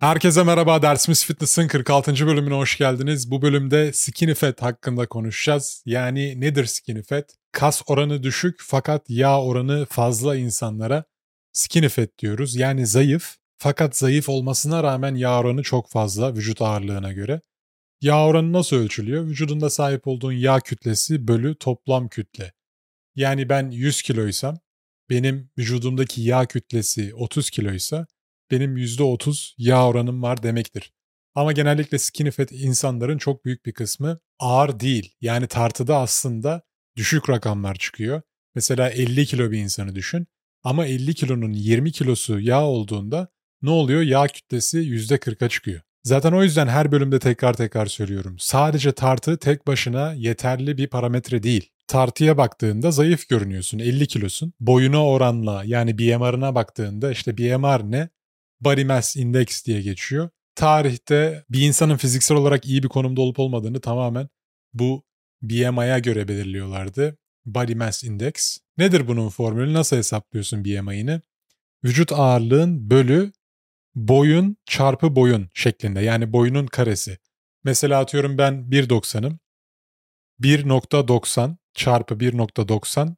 Herkese merhaba, Dersimiz Fitness'ın 46. bölümüne hoş geldiniz. Bu bölümde skinny fat hakkında konuşacağız. Yani nedir skinny fat? Kas oranı düşük fakat yağ oranı fazla insanlara skinny fat diyoruz. Yani zayıf fakat zayıf olmasına rağmen yağ oranı çok fazla vücut ağırlığına göre. Yağ oranı nasıl ölçülüyor? Vücudunda sahip olduğun yağ kütlesi bölü toplam kütle. Yani ben 100 kiloysam benim vücudumdaki yağ kütlesi 30 kiloysa benim %30 yağ oranım var demektir. Ama genellikle skinny fat insanların çok büyük bir kısmı ağır değil. Yani tartıda aslında düşük rakamlar çıkıyor. Mesela 50 kilo bir insanı düşün. Ama 50 kilonun 20 kilosu yağ olduğunda ne oluyor? Yağ kütlesi %40'a çıkıyor. Zaten o yüzden her bölümde tekrar tekrar söylüyorum. Sadece tartı tek başına yeterli bir parametre değil. Tartıya baktığında zayıf görünüyorsun, 50 kilosun. Boyuna oranla yani BMR'ına baktığında işte BMR ne? Body Mass Index diye geçiyor. Tarihte bir insanın fiziksel olarak iyi bir konumda olup olmadığını tamamen bu BMI'ye göre belirliyorlardı. Body Mass Index. Nedir bunun formülü? Nasıl hesaplıyorsun BMI'ni? Vücut ağırlığın bölü boyun çarpı boyun şeklinde. Yani boyunun karesi. Mesela atıyorum ben 1.90'ım. 1.90 çarpı 1.90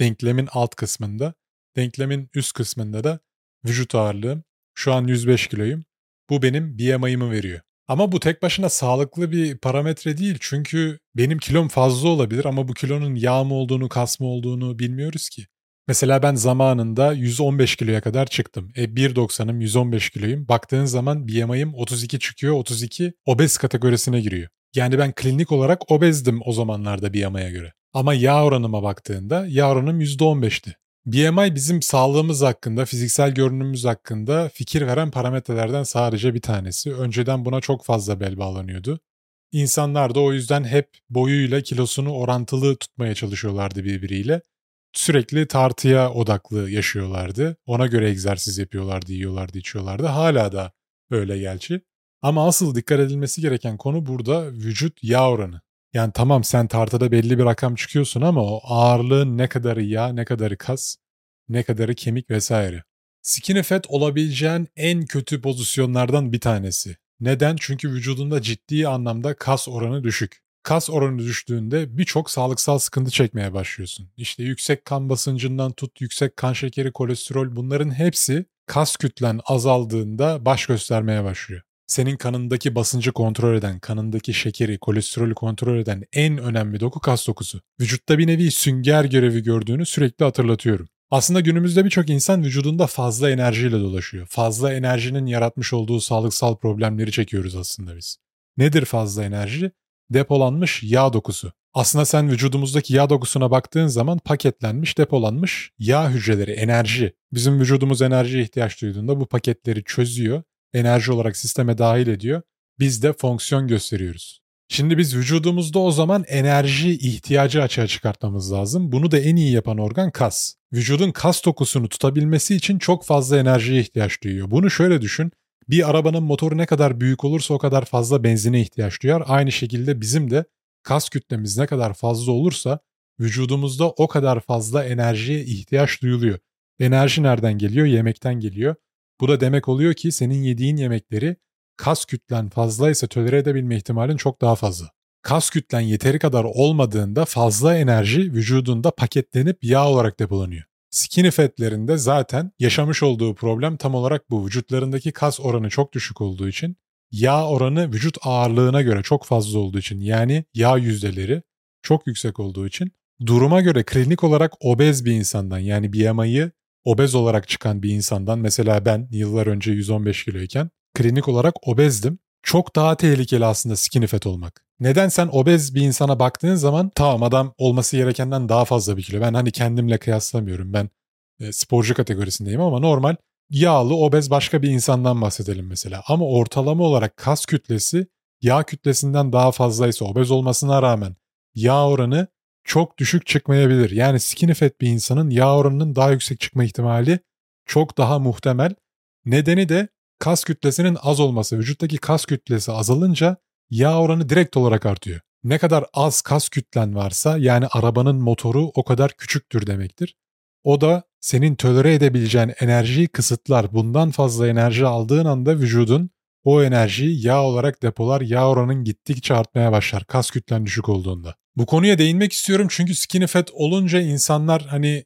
denklemin alt kısmında. Denklemin üst kısmında da vücut ağırlığım. Şu an 105 kiloyum. Bu benim BMI'ımı veriyor. Ama bu tek başına sağlıklı bir parametre değil. Çünkü benim kilom fazla olabilir ama bu kilonun yağ mı olduğunu, kas mı olduğunu bilmiyoruz ki. Mesela ben zamanında 115 kiloya kadar çıktım. E 1.90'ım 115 kiloyum. Baktığın zaman BMI'm 32 çıkıyor. 32 obez kategorisine giriyor. Yani ben klinik olarak obezdim o zamanlarda BMI'ye göre. Ama yağ oranıma baktığında yağ oranım %15'ti. BMI bizim sağlığımız hakkında, fiziksel görünümümüz hakkında fikir veren parametrelerden sadece bir tanesi. Önceden buna çok fazla bel bağlanıyordu. İnsanlar da o yüzden hep boyuyla kilosunu orantılı tutmaya çalışıyorlardı birbiriyle. Sürekli tartıya odaklı yaşıyorlardı. Ona göre egzersiz yapıyorlardı, yiyorlardı, içiyorlardı. Hala da öyle gerçi. Ama asıl dikkat edilmesi gereken konu burada vücut yağ oranı. Yani tamam sen tartıda belli bir rakam çıkıyorsun ama o ağırlığın ne kadarı yağ, ne kadarı kas, ne kadarı kemik vesaire. Skinny fat olabileceğin en kötü pozisyonlardan bir tanesi. Neden? Çünkü vücudunda ciddi anlamda kas oranı düşük. Kas oranı düştüğünde birçok sağlıksal sıkıntı çekmeye başlıyorsun. İşte yüksek kan basıncından tut, yüksek kan şekeri, kolesterol bunların hepsi kas kütlen azaldığında baş göstermeye başlıyor senin kanındaki basıncı kontrol eden, kanındaki şekeri, kolesterolü kontrol eden en önemli doku kas dokusu. Vücutta bir nevi sünger görevi gördüğünü sürekli hatırlatıyorum. Aslında günümüzde birçok insan vücudunda fazla enerjiyle dolaşıyor. Fazla enerjinin yaratmış olduğu sağlıksal problemleri çekiyoruz aslında biz. Nedir fazla enerji? Depolanmış yağ dokusu. Aslında sen vücudumuzdaki yağ dokusuna baktığın zaman paketlenmiş, depolanmış yağ hücreleri, enerji. Bizim vücudumuz enerji ihtiyaç duyduğunda bu paketleri çözüyor enerji olarak sisteme dahil ediyor. Biz de fonksiyon gösteriyoruz. Şimdi biz vücudumuzda o zaman enerji ihtiyacı açığa çıkartmamız lazım. Bunu da en iyi yapan organ kas. Vücudun kas dokusunu tutabilmesi için çok fazla enerjiye ihtiyaç duyuyor. Bunu şöyle düşün. Bir arabanın motoru ne kadar büyük olursa o kadar fazla benzine ihtiyaç duyar. Aynı şekilde bizim de kas kütlemiz ne kadar fazla olursa vücudumuzda o kadar fazla enerjiye ihtiyaç duyuluyor. Enerji nereden geliyor? Yemekten geliyor. Bu da demek oluyor ki senin yediğin yemekleri kas kütlen fazlaysa tolere edebilme ihtimalin çok daha fazla. Kas kütlen yeteri kadar olmadığında fazla enerji vücudunda paketlenip yağ olarak depolanıyor. Skinny fatlerinde zaten yaşamış olduğu problem tam olarak bu. Vücutlarındaki kas oranı çok düşük olduğu için yağ oranı vücut ağırlığına göre çok fazla olduğu için yani yağ yüzdeleri çok yüksek olduğu için duruma göre klinik olarak obez bir insandan yani BMI'yi obez olarak çıkan bir insandan mesela ben yıllar önce 115 kiloyken klinik olarak obezdim. Çok daha tehlikeli aslında skinny fat olmak. Neden sen obez bir insana baktığın zaman tamam adam olması gerekenden daha fazla bir kilo. Ben hani kendimle kıyaslamıyorum. Ben e, sporcu kategorisindeyim ama normal yağlı obez başka bir insandan bahsedelim mesela. Ama ortalama olarak kas kütlesi yağ kütlesinden daha fazlaysa obez olmasına rağmen yağ oranı çok düşük çıkmayabilir. Yani skinny fat bir insanın yağ oranının daha yüksek çıkma ihtimali çok daha muhtemel. Nedeni de kas kütlesinin az olması. Vücuttaki kas kütlesi azalınca yağ oranı direkt olarak artıyor. Ne kadar az kas kütlen varsa yani arabanın motoru o kadar küçüktür demektir. O da senin tölere edebileceğin enerjiyi kısıtlar. Bundan fazla enerji aldığın anda vücudun o enerjiyi yağ olarak depolar, yağ oranın gittikçe artmaya başlar kas kütlen düşük olduğunda. Bu konuya değinmek istiyorum çünkü skinny fat olunca insanlar hani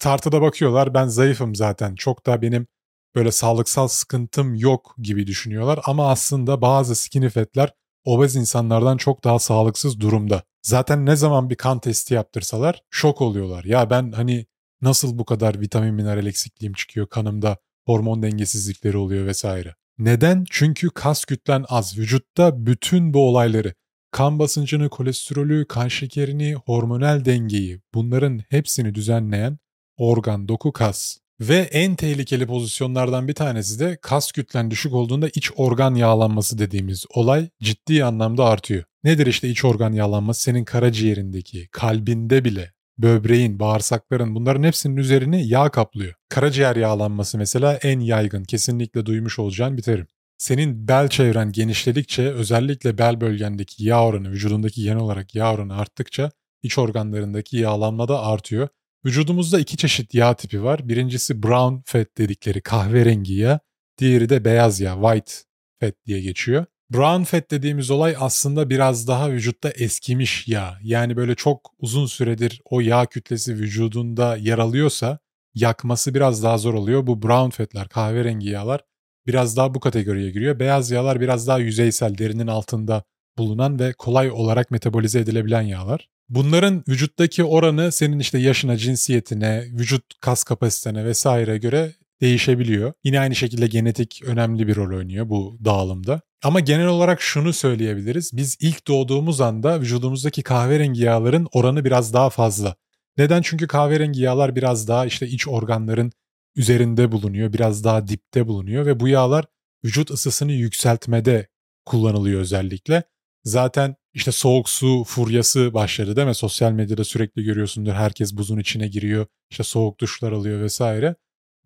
tartıda bakıyorlar ben zayıfım zaten çok da benim böyle sağlıksal sıkıntım yok gibi düşünüyorlar ama aslında bazı skinny fat'ler obez insanlardan çok daha sağlıksız durumda. Zaten ne zaman bir kan testi yaptırsalar şok oluyorlar. Ya ben hani nasıl bu kadar vitamin mineral eksikliğim çıkıyor kanımda hormon dengesizlikleri oluyor vesaire. Neden? Çünkü kas kütlen az. Vücutta bütün bu olayları kan basıncını, kolesterolü, kan şekerini, hormonal dengeyi bunların hepsini düzenleyen organ, doku, kas. Ve en tehlikeli pozisyonlardan bir tanesi de kas kütlen düşük olduğunda iç organ yağlanması dediğimiz olay ciddi anlamda artıyor. Nedir işte iç organ yağlanması? Senin karaciğerindeki, kalbinde bile, böbreğin, bağırsakların bunların hepsinin üzerini yağ kaplıyor. Karaciğer yağlanması mesela en yaygın, kesinlikle duymuş olacağın bir terim. Senin bel çevren genişledikçe özellikle bel bölgendeki yağ oranı, vücudundaki genel olarak yağ oranı arttıkça iç organlarındaki yağlanma da artıyor. Vücudumuzda iki çeşit yağ tipi var. Birincisi brown fat dedikleri kahverengi yağ. Diğeri de beyaz yağ, white fat diye geçiyor. Brown fat dediğimiz olay aslında biraz daha vücutta eskimiş yağ. Yani böyle çok uzun süredir o yağ kütlesi vücudunda yer alıyorsa yakması biraz daha zor oluyor. Bu brown fatler, kahverengi yağlar biraz daha bu kategoriye giriyor. Beyaz yağlar biraz daha yüzeysel, derinin altında bulunan ve kolay olarak metabolize edilebilen yağlar. Bunların vücuttaki oranı senin işte yaşına, cinsiyetine, vücut kas kapasitene vesaire göre değişebiliyor. Yine aynı şekilde genetik önemli bir rol oynuyor bu dağılımda. Ama genel olarak şunu söyleyebiliriz. Biz ilk doğduğumuz anda vücudumuzdaki kahverengi yağların oranı biraz daha fazla. Neden? Çünkü kahverengi yağlar biraz daha işte iç organların üzerinde bulunuyor, biraz daha dipte bulunuyor ve bu yağlar vücut ısısını yükseltmede kullanılıyor özellikle. Zaten işte soğuk su furyası başladı değil mi? Sosyal medyada sürekli görüyorsundur. Herkes buzun içine giriyor. işte soğuk duşlar alıyor vesaire.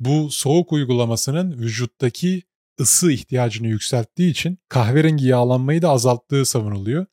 Bu soğuk uygulamasının vücuttaki ısı ihtiyacını yükselttiği için kahverengi yağlanmayı da azalttığı savunuluyor.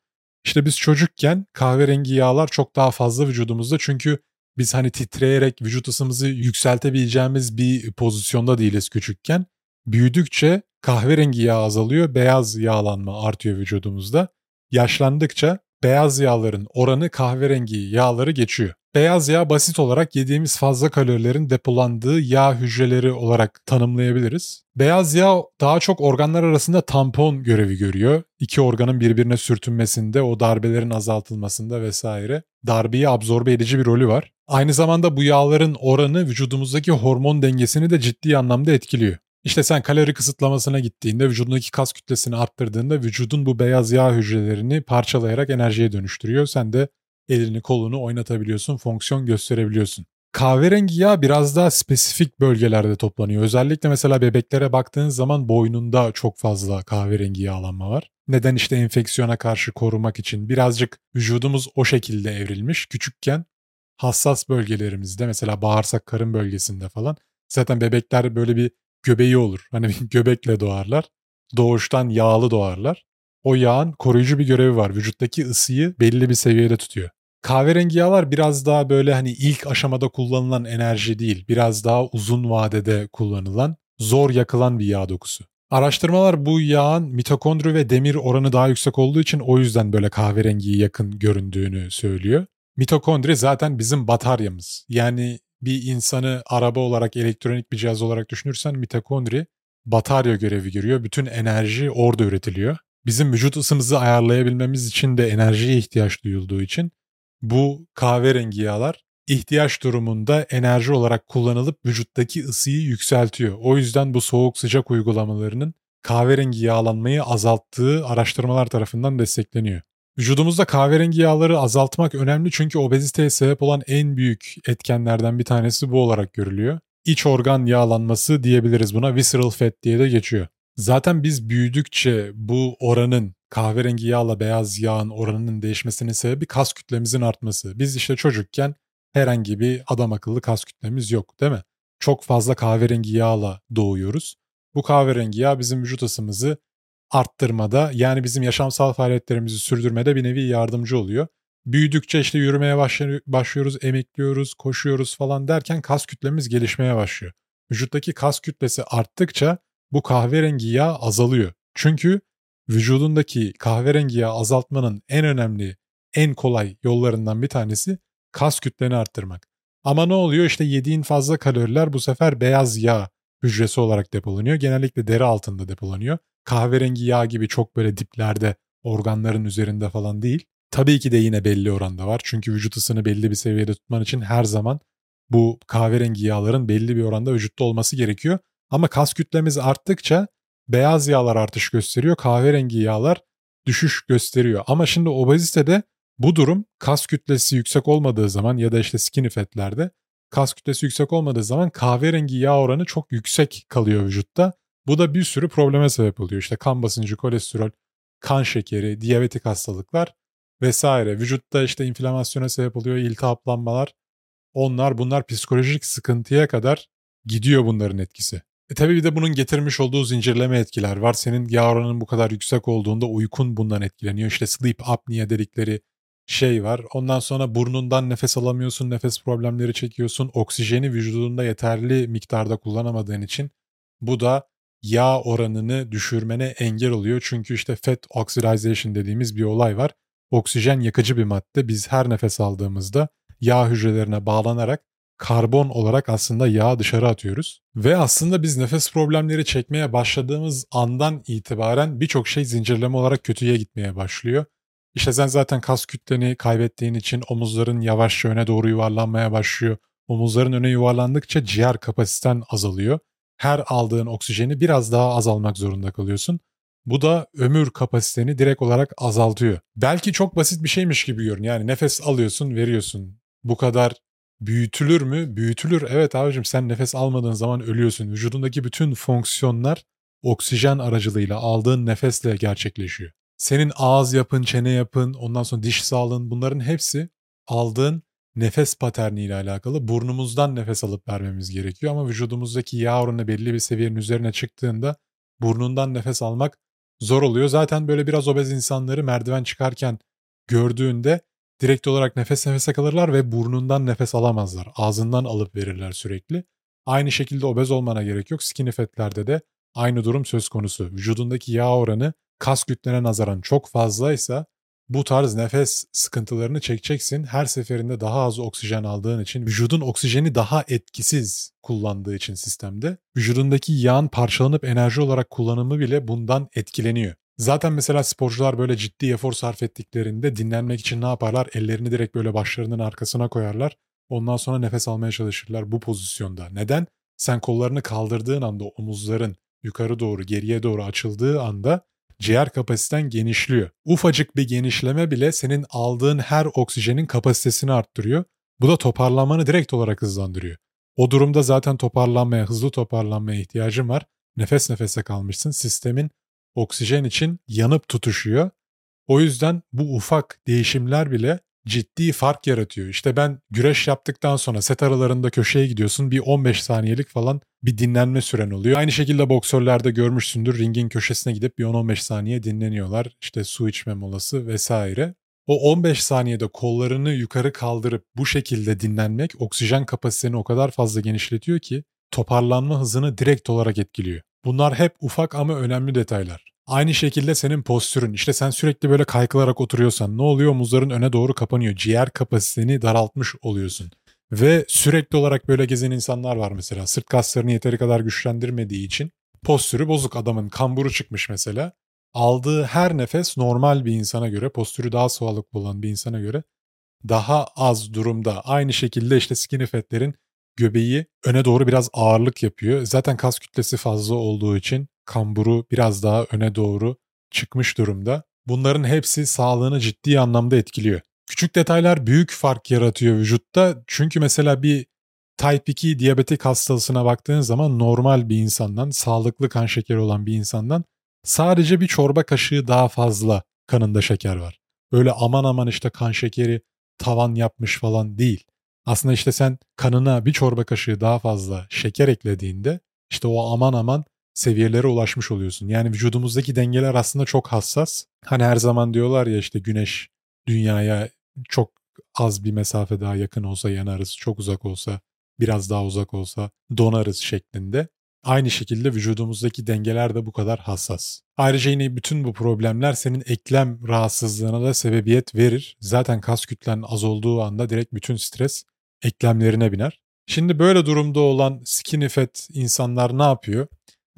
İşte biz çocukken kahverengi yağlar çok daha fazla vücudumuzda çünkü biz hani titreyerek vücut ısımızı yükseltebileceğimiz bir pozisyonda değiliz küçükken. Büyüdükçe kahverengi yağ azalıyor, beyaz yağlanma artıyor vücudumuzda. Yaşlandıkça beyaz yağların oranı kahverengi yağları geçiyor. Beyaz yağ basit olarak yediğimiz fazla kalorilerin depolandığı yağ hücreleri olarak tanımlayabiliriz. Beyaz yağ daha çok organlar arasında tampon görevi görüyor. İki organın birbirine sürtünmesinde, o darbelerin azaltılmasında vesaire darbeyi absorbe edici bir rolü var. Aynı zamanda bu yağların oranı vücudumuzdaki hormon dengesini de ciddi anlamda etkiliyor. İşte sen kalori kısıtlamasına gittiğinde vücudundaki kas kütlesini arttırdığında vücudun bu beyaz yağ hücrelerini parçalayarak enerjiye dönüştürüyor. Sen de elini kolunu oynatabiliyorsun, fonksiyon gösterebiliyorsun. Kahverengi yağ biraz daha spesifik bölgelerde toplanıyor. Özellikle mesela bebeklere baktığın zaman boynunda çok fazla kahverengi yağlanma var. Neden işte enfeksiyona karşı korumak için birazcık vücudumuz o şekilde evrilmiş. Küçükken hassas bölgelerimizde mesela bağırsak karın bölgesinde falan zaten bebekler böyle bir göbeği olur. Hani bir göbekle doğarlar. Doğuştan yağlı doğarlar. O yağın koruyucu bir görevi var. Vücuttaki ısıyı belli bir seviyede tutuyor. Kahverengi yağlar biraz daha böyle hani ilk aşamada kullanılan enerji değil, biraz daha uzun vadede kullanılan, zor yakılan bir yağ dokusu. Araştırmalar bu yağın mitokondri ve demir oranı daha yüksek olduğu için o yüzden böyle kahverengiye yakın göründüğünü söylüyor. Mitokondri zaten bizim bataryamız. Yani bir insanı araba olarak, elektronik bir cihaz olarak düşünürsen mitokondri batarya görevi görüyor. Bütün enerji orada üretiliyor. Bizim vücut ısımızı ayarlayabilmemiz için de enerjiye ihtiyaç duyulduğu için bu kahverengi yağlar ihtiyaç durumunda enerji olarak kullanılıp vücuttaki ısıyı yükseltiyor. O yüzden bu soğuk sıcak uygulamalarının kahverengi yağlanmayı azalttığı araştırmalar tarafından destekleniyor. Vücudumuzda kahverengi yağları azaltmak önemli çünkü obeziteye sebep olan en büyük etkenlerden bir tanesi bu olarak görülüyor. İç organ yağlanması diyebiliriz buna visceral fat diye de geçiyor. Zaten biz büyüdükçe bu oranın kahverengi yağla beyaz yağın oranının değişmesinin sebebi kas kütlemizin artması. Biz işte çocukken herhangi bir adam akıllı kas kütlemiz yok değil mi? Çok fazla kahverengi yağla doğuyoruz. Bu kahverengi yağ bizim vücut ısımızı arttırmada yani bizim yaşamsal faaliyetlerimizi sürdürmede bir nevi yardımcı oluyor. Büyüdükçe işte yürümeye başlıyoruz, emekliyoruz, koşuyoruz falan derken kas kütlemiz gelişmeye başlıyor. Vücuttaki kas kütlesi arttıkça bu kahverengi yağ azalıyor. Çünkü vücudundaki kahverengi yağ azaltmanın en önemli, en kolay yollarından bir tanesi kas kütleni arttırmak. Ama ne oluyor? İşte yediğin fazla kaloriler bu sefer beyaz yağ hücresi olarak depolanıyor. Genellikle deri altında depolanıyor. Kahverengi yağ gibi çok böyle diplerde, organların üzerinde falan değil. Tabii ki de yine belli oranda var. Çünkü vücut ısını belli bir seviyede tutman için her zaman bu kahverengi yağların belli bir oranda vücutta olması gerekiyor. Ama kas kütlemiz arttıkça beyaz yağlar artış gösteriyor, kahverengi yağlar düşüş gösteriyor. Ama şimdi obezitede bu durum kas kütlesi yüksek olmadığı zaman ya da işte skinny fatlerde kas kütlesi yüksek olmadığı zaman kahverengi yağ oranı çok yüksek kalıyor vücutta. Bu da bir sürü probleme sebep oluyor. İşte kan basıncı, kolesterol, kan şekeri, diyabetik hastalıklar vesaire. Vücutta işte inflamasyona sebep oluyor, iltihaplanmalar. Onlar bunlar psikolojik sıkıntıya kadar gidiyor bunların etkisi. E tabii bir de bunun getirmiş olduğu zincirleme etkiler var. Senin yağ oranının bu kadar yüksek olduğunda uykun bundan etkileniyor. İşte sleep apnea dedikleri şey var. Ondan sonra burnundan nefes alamıyorsun, nefes problemleri çekiyorsun. Oksijeni vücudunda yeterli miktarda kullanamadığın için bu da yağ oranını düşürmene engel oluyor. Çünkü işte fat oxidization dediğimiz bir olay var. Oksijen yakıcı bir madde. Biz her nefes aldığımızda yağ hücrelerine bağlanarak karbon olarak aslında yağ dışarı atıyoruz. Ve aslında biz nefes problemleri çekmeye başladığımız andan itibaren birçok şey zincirleme olarak kötüye gitmeye başlıyor. İşte sen zaten kas kütleni kaybettiğin için omuzların yavaşça öne doğru yuvarlanmaya başlıyor. Omuzların öne yuvarlandıkça ciğer kapasiten azalıyor. Her aldığın oksijeni biraz daha azalmak zorunda kalıyorsun. Bu da ömür kapasiteni direkt olarak azaltıyor. Belki çok basit bir şeymiş gibi görünüyor. Yani nefes alıyorsun, veriyorsun. Bu kadar büyütülür mü? Büyütülür. Evet abicim sen nefes almadığın zaman ölüyorsun. Vücudundaki bütün fonksiyonlar oksijen aracılığıyla aldığın nefesle gerçekleşiyor. Senin ağız yapın, çene yapın, ondan sonra diş sağlığın bunların hepsi aldığın nefes paterniyle alakalı. Burnumuzdan nefes alıp vermemiz gerekiyor ama vücudumuzdaki yağ oranı belli bir seviyenin üzerine çıktığında burnundan nefes almak zor oluyor. Zaten böyle biraz obez insanları merdiven çıkarken gördüğünde direkt olarak nefes nefese kalırlar ve burnundan nefes alamazlar. Ağzından alıp verirler sürekli. Aynı şekilde obez olmana gerek yok. Skinny fatlerde de aynı durum söz konusu. Vücudundaki yağ oranı kas kütlene nazaran çok fazlaysa bu tarz nefes sıkıntılarını çekeceksin. Her seferinde daha az oksijen aldığın için, vücudun oksijeni daha etkisiz kullandığı için sistemde, vücudundaki yağın parçalanıp enerji olarak kullanımı bile bundan etkileniyor. Zaten mesela sporcular böyle ciddi efor sarf ettiklerinde dinlenmek için ne yaparlar? Ellerini direkt böyle başlarının arkasına koyarlar. Ondan sonra nefes almaya çalışırlar bu pozisyonda. Neden? Sen kollarını kaldırdığın anda omuzların yukarı doğru, geriye doğru açıldığı anda ciğer kapasiten genişliyor. Ufacık bir genişleme bile senin aldığın her oksijenin kapasitesini arttırıyor. Bu da toparlanmanı direkt olarak hızlandırıyor. O durumda zaten toparlanmaya, hızlı toparlanmaya ihtiyacın var. Nefes nefese kalmışsın. Sistemin oksijen için yanıp tutuşuyor. O yüzden bu ufak değişimler bile ciddi fark yaratıyor. İşte ben güreş yaptıktan sonra set aralarında köşeye gidiyorsun bir 15 saniyelik falan bir dinlenme süren oluyor. Aynı şekilde boksörlerde görmüşsündür ringin köşesine gidip bir 10-15 saniye dinleniyorlar. İşte su içme molası vesaire. O 15 saniyede kollarını yukarı kaldırıp bu şekilde dinlenmek oksijen kapasiteni o kadar fazla genişletiyor ki toparlanma hızını direkt olarak etkiliyor. Bunlar hep ufak ama önemli detaylar. Aynı şekilde senin postürün. İşte sen sürekli böyle kaykılarak oturuyorsan ne oluyor? Omuzların öne doğru kapanıyor. Ciğer kapasiteni daraltmış oluyorsun. Ve sürekli olarak böyle gezen insanlar var mesela. Sırt kaslarını yeteri kadar güçlendirmediği için postürü bozuk adamın kamburu çıkmış mesela. Aldığı her nefes normal bir insana göre, postürü daha sağlıklı olan bir insana göre daha az durumda. Aynı şekilde işte skinny fatlerin göbeği öne doğru biraz ağırlık yapıyor. Zaten kas kütlesi fazla olduğu için kamburu biraz daha öne doğru çıkmış durumda. Bunların hepsi sağlığını ciddi anlamda etkiliyor. Küçük detaylar büyük fark yaratıyor vücutta. Çünkü mesela bir type 2 diyabetik hastalığına baktığın zaman normal bir insandan, sağlıklı kan şekeri olan bir insandan sadece bir çorba kaşığı daha fazla kanında şeker var. Öyle aman aman işte kan şekeri tavan yapmış falan değil. Aslında işte sen kanına bir çorba kaşığı daha fazla şeker eklediğinde işte o aman aman seviyelere ulaşmış oluyorsun. Yani vücudumuzdaki dengeler aslında çok hassas. Hani her zaman diyorlar ya işte güneş dünyaya çok az bir mesafe daha yakın olsa yanarız, çok uzak olsa biraz daha uzak olsa donarız şeklinde. Aynı şekilde vücudumuzdaki dengeler de bu kadar hassas. Ayrıca yine bütün bu problemler senin eklem rahatsızlığına da sebebiyet verir. Zaten kas kütlen az olduğu anda direkt bütün stres eklemlerine biner. Şimdi böyle durumda olan skinny fat insanlar ne yapıyor?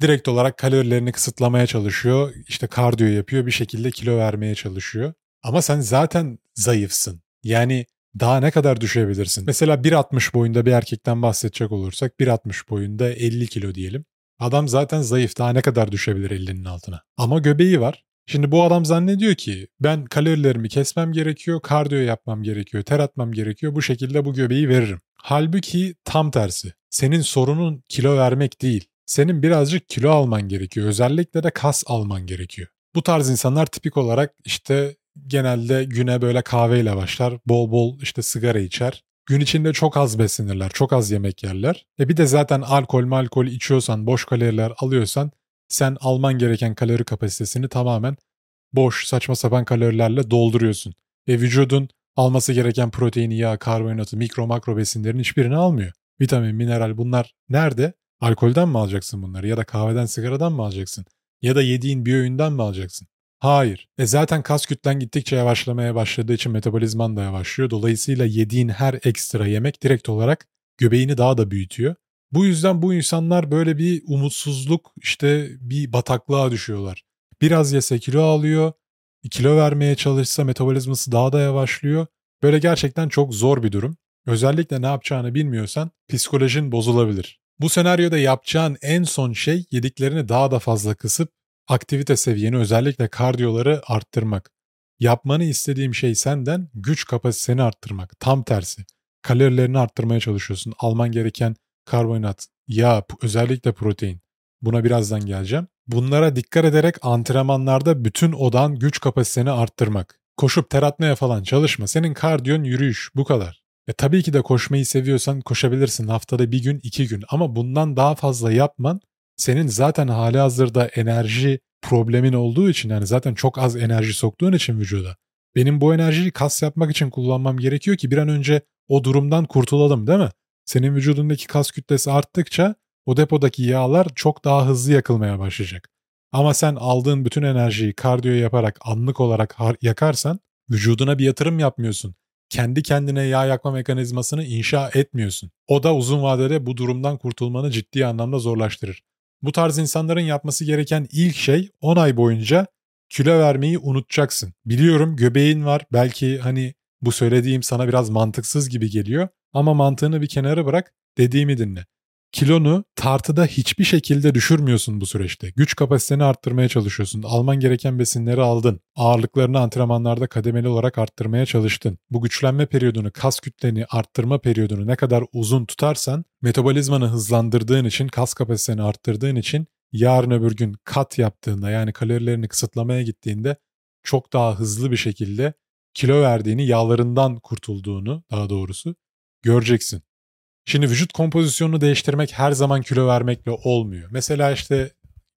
Direkt olarak kalorilerini kısıtlamaya çalışıyor. İşte kardiyo yapıyor bir şekilde kilo vermeye çalışıyor. Ama sen zaten zayıfsın. Yani daha ne kadar düşebilirsin? Mesela 1.60 boyunda bir erkekten bahsedecek olursak 1.60 boyunda 50 kilo diyelim. Adam zaten zayıf daha ne kadar düşebilir 50'nin altına. Ama göbeği var. Şimdi bu adam zannediyor ki ben kalorilerimi kesmem gerekiyor, kardiyo yapmam gerekiyor, ter atmam gerekiyor. Bu şekilde bu göbeği veririm. Halbuki tam tersi. Senin sorunun kilo vermek değil. Senin birazcık kilo alman gerekiyor. Özellikle de kas alman gerekiyor. Bu tarz insanlar tipik olarak işte genelde güne böyle kahveyle başlar. Bol bol işte sigara içer. Gün içinde çok az beslenirler, çok az yemek yerler. E bir de zaten alkol alkol içiyorsan, boş kaloriler alıyorsan sen alman gereken kalori kapasitesini tamamen boş, saçma sapan kalorilerle dolduruyorsun. Ve vücudun alması gereken proteini, yağ, karbonhidratı, mikro makro besinlerin hiçbirini almıyor. Vitamin, mineral bunlar nerede? Alkolden mi alacaksın bunları ya da kahveden, sigaradan mı alacaksın? Ya da yediğin bir öğünden mi alacaksın? Hayır. E zaten kas kütlen gittikçe yavaşlamaya başladığı için metabolizman da yavaşlıyor. Dolayısıyla yediğin her ekstra yemek direkt olarak göbeğini daha da büyütüyor. Bu yüzden bu insanlar böyle bir umutsuzluk işte bir bataklığa düşüyorlar. Biraz yese kilo alıyor, kilo vermeye çalışsa metabolizması daha da yavaşlıyor. Böyle gerçekten çok zor bir durum. Özellikle ne yapacağını bilmiyorsan psikolojin bozulabilir. Bu senaryoda yapacağın en son şey yediklerini daha da fazla kısıp aktivite seviyeni özellikle kardiyoları arttırmak. Yapmanı istediğim şey senden güç kapasiteni arttırmak. Tam tersi. Kalorilerini arttırmaya çalışıyorsun. Alman gereken karbonhidrat, yağ, özellikle protein. Buna birazdan geleceğim. Bunlara dikkat ederek antrenmanlarda bütün odan güç kapasiteni arttırmak. Koşup ter atmaya falan çalışma. Senin kardiyon yürüyüş bu kadar. E tabii ki de koşmayı seviyorsan koşabilirsin haftada bir gün iki gün ama bundan daha fazla yapman senin zaten hali hazırda enerji problemin olduğu için yani zaten çok az enerji soktuğun için vücuda. Benim bu enerjiyi kas yapmak için kullanmam gerekiyor ki bir an önce o durumdan kurtulalım değil mi? Senin vücudundaki kas kütlesi arttıkça o depodaki yağlar çok daha hızlı yakılmaya başlayacak. Ama sen aldığın bütün enerjiyi kardiyo yaparak anlık olarak yakarsan vücuduna bir yatırım yapmıyorsun. Kendi kendine yağ yakma mekanizmasını inşa etmiyorsun. O da uzun vadede bu durumdan kurtulmanı ciddi anlamda zorlaştırır. Bu tarz insanların yapması gereken ilk şey 10 ay boyunca kilo vermeyi unutacaksın. Biliyorum göbeğin var belki hani bu söylediğim sana biraz mantıksız gibi geliyor ama mantığını bir kenara bırak dediğimi dinle. Kilonu tartıda hiçbir şekilde düşürmüyorsun bu süreçte. Güç kapasiteni arttırmaya çalışıyorsun. Alman gereken besinleri aldın. Ağırlıklarını antrenmanlarda kademeli olarak arttırmaya çalıştın. Bu güçlenme periyodunu, kas kütleni arttırma periyodunu ne kadar uzun tutarsan metabolizmanı hızlandırdığın için, kas kapasiteni arttırdığın için yarın öbür gün kat yaptığında yani kalorilerini kısıtlamaya gittiğinde çok daha hızlı bir şekilde kilo verdiğini, yağlarından kurtulduğunu daha doğrusu göreceksin. Şimdi vücut kompozisyonunu değiştirmek her zaman kilo vermekle olmuyor. Mesela işte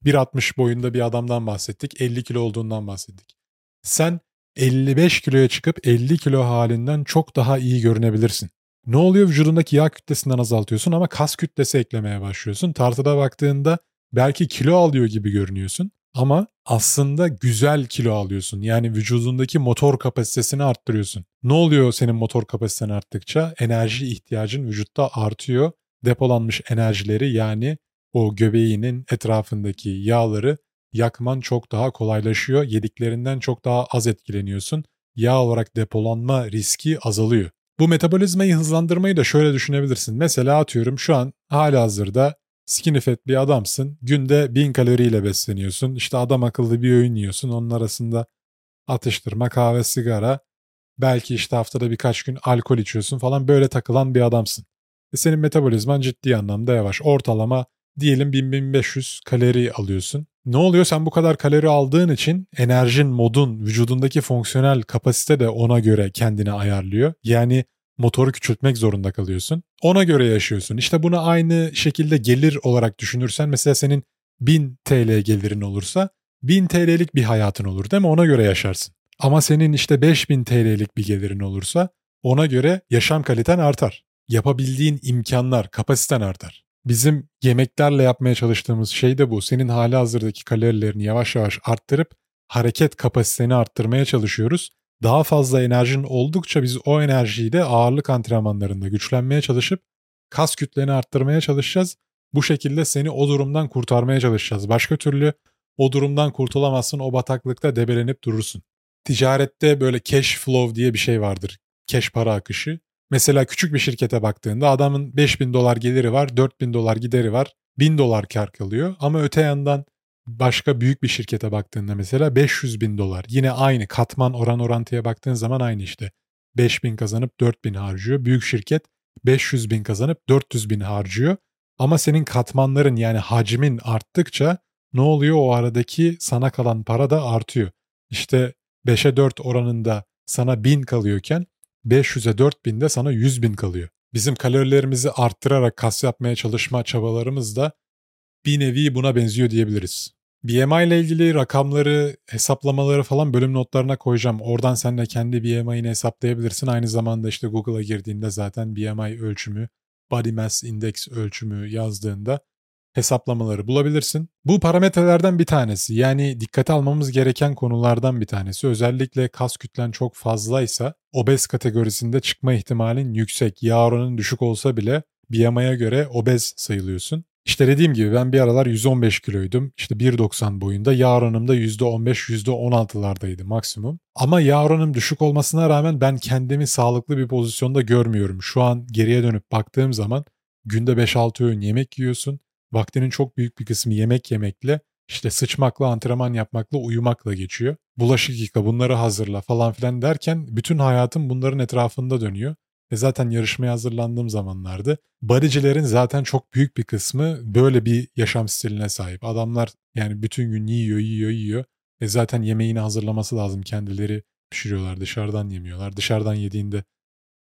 1.60 boyunda bir adamdan bahsettik, 50 kilo olduğundan bahsettik. Sen 55 kiloya çıkıp 50 kilo halinden çok daha iyi görünebilirsin. Ne oluyor? Vücudundaki yağ kütlesinden azaltıyorsun ama kas kütlesi eklemeye başlıyorsun. Tartıda baktığında belki kilo alıyor gibi görünüyorsun ama aslında güzel kilo alıyorsun. Yani vücudundaki motor kapasitesini arttırıyorsun. Ne oluyor senin motor kapasiten arttıkça? Enerji ihtiyacın vücutta artıyor. Depolanmış enerjileri yani o göbeğinin etrafındaki yağları yakman çok daha kolaylaşıyor. Yediklerinden çok daha az etkileniyorsun. Yağ olarak depolanma riski azalıyor. Bu metabolizmayı hızlandırmayı da şöyle düşünebilirsin. Mesela atıyorum şu an hala hazırda skinny fat bir adamsın. Günde 1000 kaloriyle besleniyorsun. İşte adam akıllı bir öğün yiyorsun. Onun arasında atıştırma, kahve, sigara. Belki işte haftada birkaç gün alkol içiyorsun falan böyle takılan bir adamsın. E senin metabolizman ciddi anlamda yavaş. Ortalama diyelim 1000-1500 kalori alıyorsun. Ne oluyor? Sen bu kadar kalori aldığın için enerjin, modun, vücudundaki fonksiyonel kapasite de ona göre kendini ayarlıyor. Yani motoru küçültmek zorunda kalıyorsun. Ona göre yaşıyorsun. İşte bunu aynı şekilde gelir olarak düşünürsen mesela senin 1000 TL gelirin olursa 1000 TL'lik bir hayatın olur değil mi? Ona göre yaşarsın. Ama senin işte 5000 TL'lik bir gelirin olursa ona göre yaşam kaliten artar. Yapabildiğin imkanlar, kapasiten artar. Bizim yemeklerle yapmaya çalıştığımız şey de bu. Senin hali hazırdaki kalorilerini yavaş yavaş arttırıp hareket kapasiteni arttırmaya çalışıyoruz. Daha fazla enerjin oldukça biz o enerjiyi de ağırlık antrenmanlarında güçlenmeye çalışıp kas kütleni arttırmaya çalışacağız. Bu şekilde seni o durumdan kurtarmaya çalışacağız. Başka türlü o durumdan kurtulamazsın, o bataklıkta debelenip durursun. Ticarette böyle cash flow diye bir şey vardır. Cash para akışı. Mesela küçük bir şirkete baktığında adamın 5000 dolar geliri var, 4000 dolar gideri var, 1000 dolar kar kalıyor. Ama öte yandan başka büyük bir şirkete baktığında mesela 500 bin dolar. Yine aynı katman oran orantıya baktığın zaman aynı işte. 5000 kazanıp 4000 harcıyor. Büyük şirket 500 bin kazanıp 400 bin harcıyor. Ama senin katmanların yani hacmin arttıkça ne oluyor o aradaki sana kalan para da artıyor. İşte 5'e 4 oranında sana 1000 kalıyorken 500'e 4000 de sana 100 bin kalıyor. Bizim kalorilerimizi arttırarak kas yapmaya çalışma çabalarımız da bir nevi buna benziyor diyebiliriz. BMI ile ilgili rakamları, hesaplamaları falan bölüm notlarına koyacağım. Oradan sen de kendi BMI'ni hesaplayabilirsin. Aynı zamanda işte Google'a girdiğinde zaten BMI ölçümü, Body Mass Index ölçümü yazdığında hesaplamaları bulabilirsin. Bu parametrelerden bir tanesi. Yani dikkate almamız gereken konulardan bir tanesi. Özellikle kas kütlen çok fazlaysa obez kategorisinde çıkma ihtimalin yüksek. Yağ oranın düşük olsa bile BMI'ye göre obez sayılıyorsun. İşte dediğim gibi ben bir aralar 115 kiloydum. İşte 1.90 boyunda. Yağ oranım da %15, %16'lardaydı maksimum. Ama yağ oranım düşük olmasına rağmen ben kendimi sağlıklı bir pozisyonda görmüyorum. Şu an geriye dönüp baktığım zaman günde 5-6 öğün yemek yiyorsun. Vaktinin çok büyük bir kısmı yemek yemekle, işte sıçmakla, antrenman yapmakla, uyumakla geçiyor. Bulaşık yıka, bunları hazırla falan filan derken bütün hayatım bunların etrafında dönüyor. Ve zaten yarışmaya hazırlandığım zamanlarda bodycilerin zaten çok büyük bir kısmı böyle bir yaşam stiline sahip. Adamlar yani bütün gün yiyor, yiyor, yiyor. Ve zaten yemeğini hazırlaması lazım. Kendileri pişiriyorlar, dışarıdan yemiyorlar. Dışarıdan yediğinde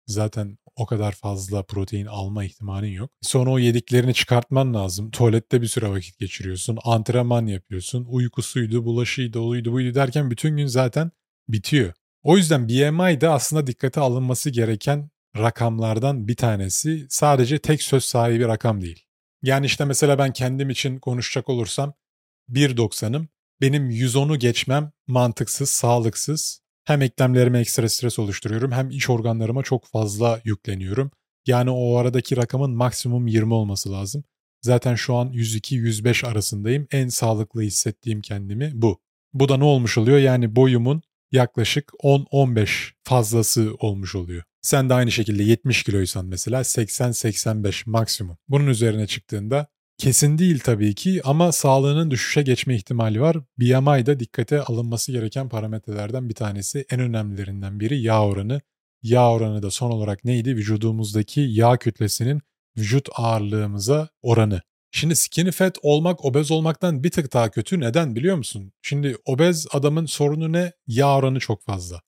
zaten o kadar fazla protein alma ihtimalin yok. Sonra o yediklerini çıkartman lazım. Tuvalette bir süre vakit geçiriyorsun. Antrenman yapıyorsun. Uykusuydu, bulaşıydı, oluydu, buydu derken bütün gün zaten bitiyor. O yüzden BMI de aslında dikkate alınması gereken rakamlardan bir tanesi. Sadece tek söz sahibi rakam değil. Yani işte mesela ben kendim için konuşacak olursam 1.90'ım. Benim 110'u geçmem mantıksız, sağlıksız. Hem eklemlerime ekstra stres oluşturuyorum hem iç organlarıma çok fazla yükleniyorum. Yani o aradaki rakamın maksimum 20 olması lazım. Zaten şu an 102-105 arasındayım. En sağlıklı hissettiğim kendimi bu. Bu da ne olmuş oluyor? Yani boyumun yaklaşık 10-15 fazlası olmuş oluyor. Sen de aynı şekilde 70 kiloysan mesela 80-85 maksimum. Bunun üzerine çıktığında kesin değil tabii ki ama sağlığının düşüşe geçme ihtimali var. BMI da dikkate alınması gereken parametrelerden bir tanesi. En önemlilerinden biri yağ oranı. Yağ oranı da son olarak neydi? Vücudumuzdaki yağ kütlesinin vücut ağırlığımıza oranı. Şimdi skinny fat olmak obez olmaktan bir tık daha kötü. Neden biliyor musun? Şimdi obez adamın sorunu ne? Yağ oranı çok fazla.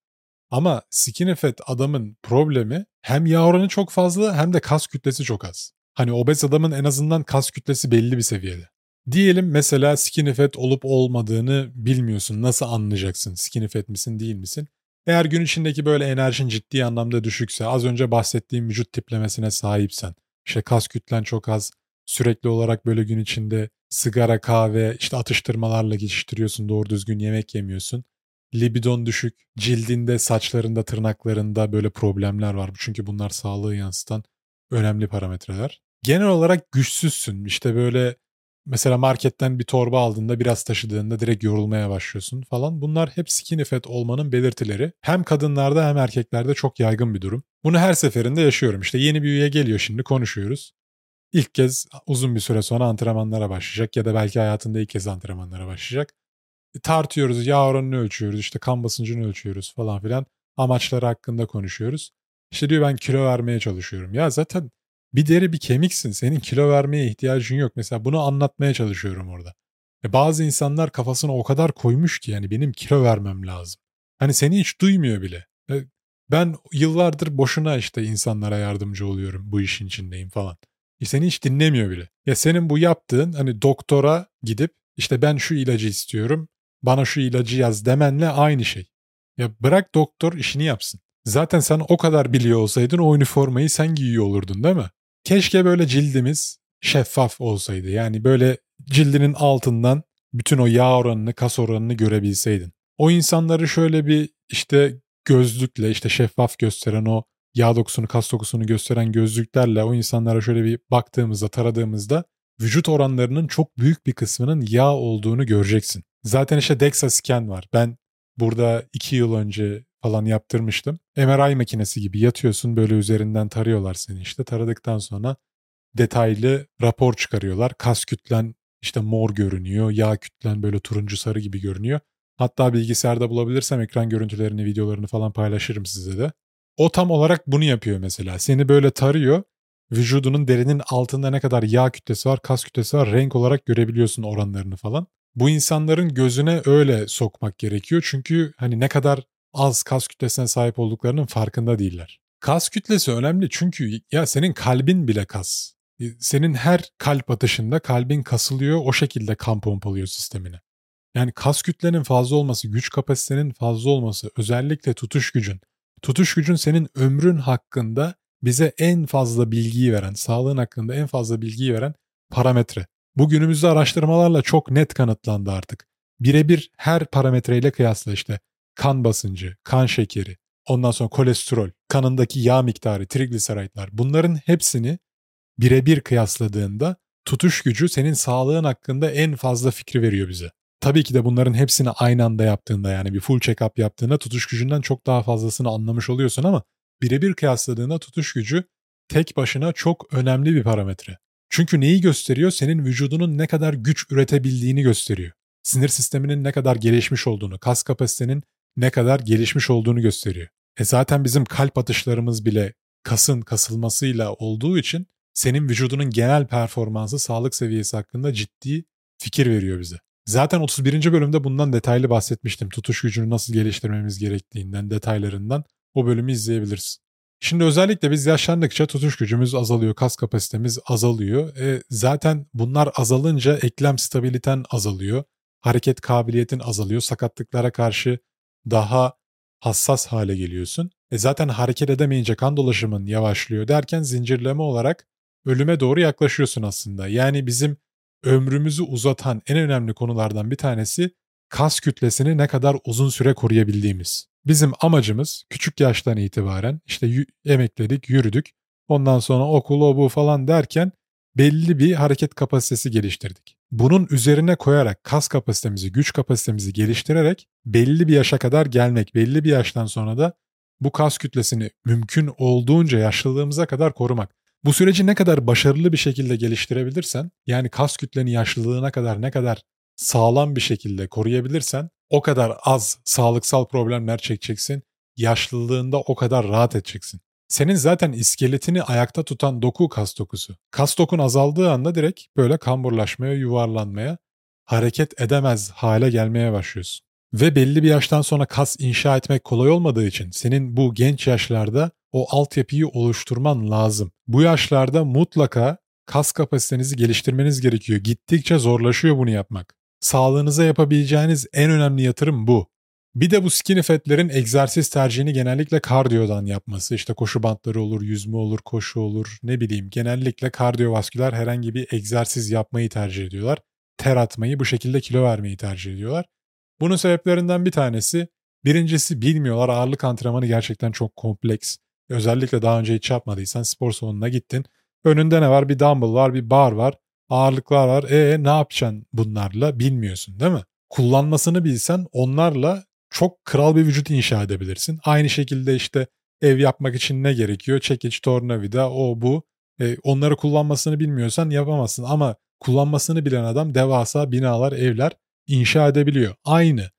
Ama skinny fat adamın problemi hem yağ oranı çok fazla hem de kas kütlesi çok az. Hani obez adamın en azından kas kütlesi belli bir seviyede. Diyelim mesela skinny fat olup olmadığını bilmiyorsun. Nasıl anlayacaksın skinny fat misin değil misin? Eğer gün içindeki böyle enerjin ciddi anlamda düşükse, az önce bahsettiğim vücut tiplemesine sahipsen, işte kas kütlen çok az, sürekli olarak böyle gün içinde sigara, kahve, işte atıştırmalarla geçiştiriyorsun, doğru düzgün yemek yemiyorsun libidon düşük, cildinde, saçlarında, tırnaklarında böyle problemler var. Çünkü bunlar sağlığı yansıtan önemli parametreler. Genel olarak güçsüzsün. İşte böyle mesela marketten bir torba aldığında biraz taşıdığında direkt yorulmaya başlıyorsun falan. Bunlar hep skinny fat olmanın belirtileri. Hem kadınlarda hem erkeklerde çok yaygın bir durum. Bunu her seferinde yaşıyorum. İşte yeni bir üye geliyor şimdi konuşuyoruz. İlk kez uzun bir süre sonra antrenmanlara başlayacak ya da belki hayatında ilk kez antrenmanlara başlayacak tartıyoruz, yağ oranını ölçüyoruz, işte kan basıncını ölçüyoruz falan filan. Amaçları hakkında konuşuyoruz. İşte diyor ben kilo vermeye çalışıyorum. Ya zaten bir deri bir kemiksin. Senin kilo vermeye ihtiyacın yok. Mesela bunu anlatmaya çalışıyorum orada. E bazı insanlar kafasına o kadar koymuş ki yani benim kilo vermem lazım. Hani seni hiç duymuyor bile. E ben yıllardır boşuna işte insanlara yardımcı oluyorum. Bu işin içindeyim falan. E seni hiç dinlemiyor bile. Ya senin bu yaptığın hani doktora gidip işte ben şu ilacı istiyorum bana şu ilacı yaz demenle aynı şey. Ya bırak doktor işini yapsın. Zaten sen o kadar biliyor olsaydın o üniformayı sen giyiyor olurdun değil mi? Keşke böyle cildimiz şeffaf olsaydı. Yani böyle cildinin altından bütün o yağ oranını, kas oranını görebilseydin. O insanları şöyle bir işte gözlükle işte şeffaf gösteren o yağ dokusunu, kas dokusunu gösteren gözlüklerle o insanlara şöyle bir baktığımızda, taradığımızda vücut oranlarının çok büyük bir kısmının yağ olduğunu göreceksin. Zaten işte DEXA scan var. Ben burada iki yıl önce falan yaptırmıştım. MRI makinesi gibi yatıyorsun böyle üzerinden tarıyorlar seni işte. Taradıktan sonra detaylı rapor çıkarıyorlar. Kas kütlen işte mor görünüyor, yağ kütlen böyle turuncu sarı gibi görünüyor. Hatta bilgisayarda bulabilirsem ekran görüntülerini, videolarını falan paylaşırım size de. O tam olarak bunu yapıyor mesela. Seni böyle tarıyor. Vücudunun derinin altında ne kadar yağ kütlesi var, kas kütlesi var renk olarak görebiliyorsun oranlarını falan. Bu insanların gözüne öyle sokmak gerekiyor. Çünkü hani ne kadar az kas kütlesine sahip olduklarının farkında değiller. Kas kütlesi önemli çünkü ya senin kalbin bile kas. E, senin her kalp atışında kalbin kasılıyor o şekilde kan pompalıyor sistemine. Yani kas kütlenin fazla olması, güç kapasitenin fazla olması, özellikle tutuş gücün. Tutuş gücün senin ömrün hakkında bize en fazla bilgiyi veren, sağlığın hakkında en fazla bilgiyi veren parametre. Bu günümüzde araştırmalarla çok net kanıtlandı artık. Birebir her parametreyle kıyasla işte kan basıncı, kan şekeri, ondan sonra kolesterol, kanındaki yağ miktarı, trigliseritler bunların hepsini birebir kıyasladığında tutuş gücü senin sağlığın hakkında en fazla fikri veriyor bize. Tabii ki de bunların hepsini aynı anda yaptığında yani bir full check-up yaptığında tutuş gücünden çok daha fazlasını anlamış oluyorsun ama birebir kıyasladığında tutuş gücü tek başına çok önemli bir parametre. Çünkü neyi gösteriyor? Senin vücudunun ne kadar güç üretebildiğini gösteriyor. Sinir sisteminin ne kadar gelişmiş olduğunu, kas kapasitenin ne kadar gelişmiş olduğunu gösteriyor. E zaten bizim kalp atışlarımız bile kasın kasılmasıyla olduğu için senin vücudunun genel performansı, sağlık seviyesi hakkında ciddi fikir veriyor bize. Zaten 31. bölümde bundan detaylı bahsetmiştim. Tutuş gücünü nasıl geliştirmemiz gerektiğinden, detaylarından o bölümü izleyebiliriz. Şimdi özellikle biz yaşlandıkça tutuş gücümüz azalıyor, kas kapasitemiz azalıyor. E, zaten bunlar azalınca eklem stabiliten azalıyor, hareket kabiliyetin azalıyor, sakatlıklara karşı daha hassas hale geliyorsun. E zaten hareket edemeyince kan dolaşımın yavaşlıyor derken zincirleme olarak ölüme doğru yaklaşıyorsun aslında. Yani bizim ömrümüzü uzatan en önemli konulardan bir tanesi kas kütlesini ne kadar uzun süre koruyabildiğimiz. Bizim amacımız küçük yaştan itibaren işte emekledik, yürüdük. Ondan sonra okul, o bu falan derken belli bir hareket kapasitesi geliştirdik. Bunun üzerine koyarak kas kapasitemizi, güç kapasitemizi geliştirerek belli bir yaşa kadar gelmek, belli bir yaştan sonra da bu kas kütlesini mümkün olduğunca yaşlılığımıza kadar korumak. Bu süreci ne kadar başarılı bir şekilde geliştirebilirsen, yani kas kütleni yaşlılığına kadar ne kadar sağlam bir şekilde koruyabilirsen o kadar az sağlıksal problemler çekeceksin. Yaşlılığında o kadar rahat edeceksin. Senin zaten iskeletini ayakta tutan doku kas dokusu. Kas dokun azaldığı anda direkt böyle kamburlaşmaya, yuvarlanmaya, hareket edemez hale gelmeye başlıyorsun. Ve belli bir yaştan sonra kas inşa etmek kolay olmadığı için senin bu genç yaşlarda o altyapıyı oluşturman lazım. Bu yaşlarda mutlaka kas kapasitenizi geliştirmeniz gerekiyor. Gittikçe zorlaşıyor bunu yapmak. Sağlığınıza yapabileceğiniz en önemli yatırım bu. Bir de bu skinny fat'lerin egzersiz tercihini genellikle kardiyodan yapması. İşte koşu bantları olur, yüzme olur, koşu olur, ne bileyim. Genellikle kardiyovasküler herhangi bir egzersiz yapmayı tercih ediyorlar. Ter atmayı, bu şekilde kilo vermeyi tercih ediyorlar. Bunun sebeplerinden bir tanesi, birincisi bilmiyorlar ağırlık antrenmanı gerçekten çok kompleks. Özellikle daha önce hiç yapmadıysan spor salonuna gittin. Önünde ne var? Bir dumbbell var, bir bar var ağırlıklar var. E ne yapacaksın bunlarla bilmiyorsun değil mi? Kullanmasını bilsen onlarla çok kral bir vücut inşa edebilirsin. Aynı şekilde işte ev yapmak için ne gerekiyor? Çekiç, tornavida, o bu. E, onları kullanmasını bilmiyorsan yapamazsın ama kullanmasını bilen adam devasa binalar, evler inşa edebiliyor. Aynı.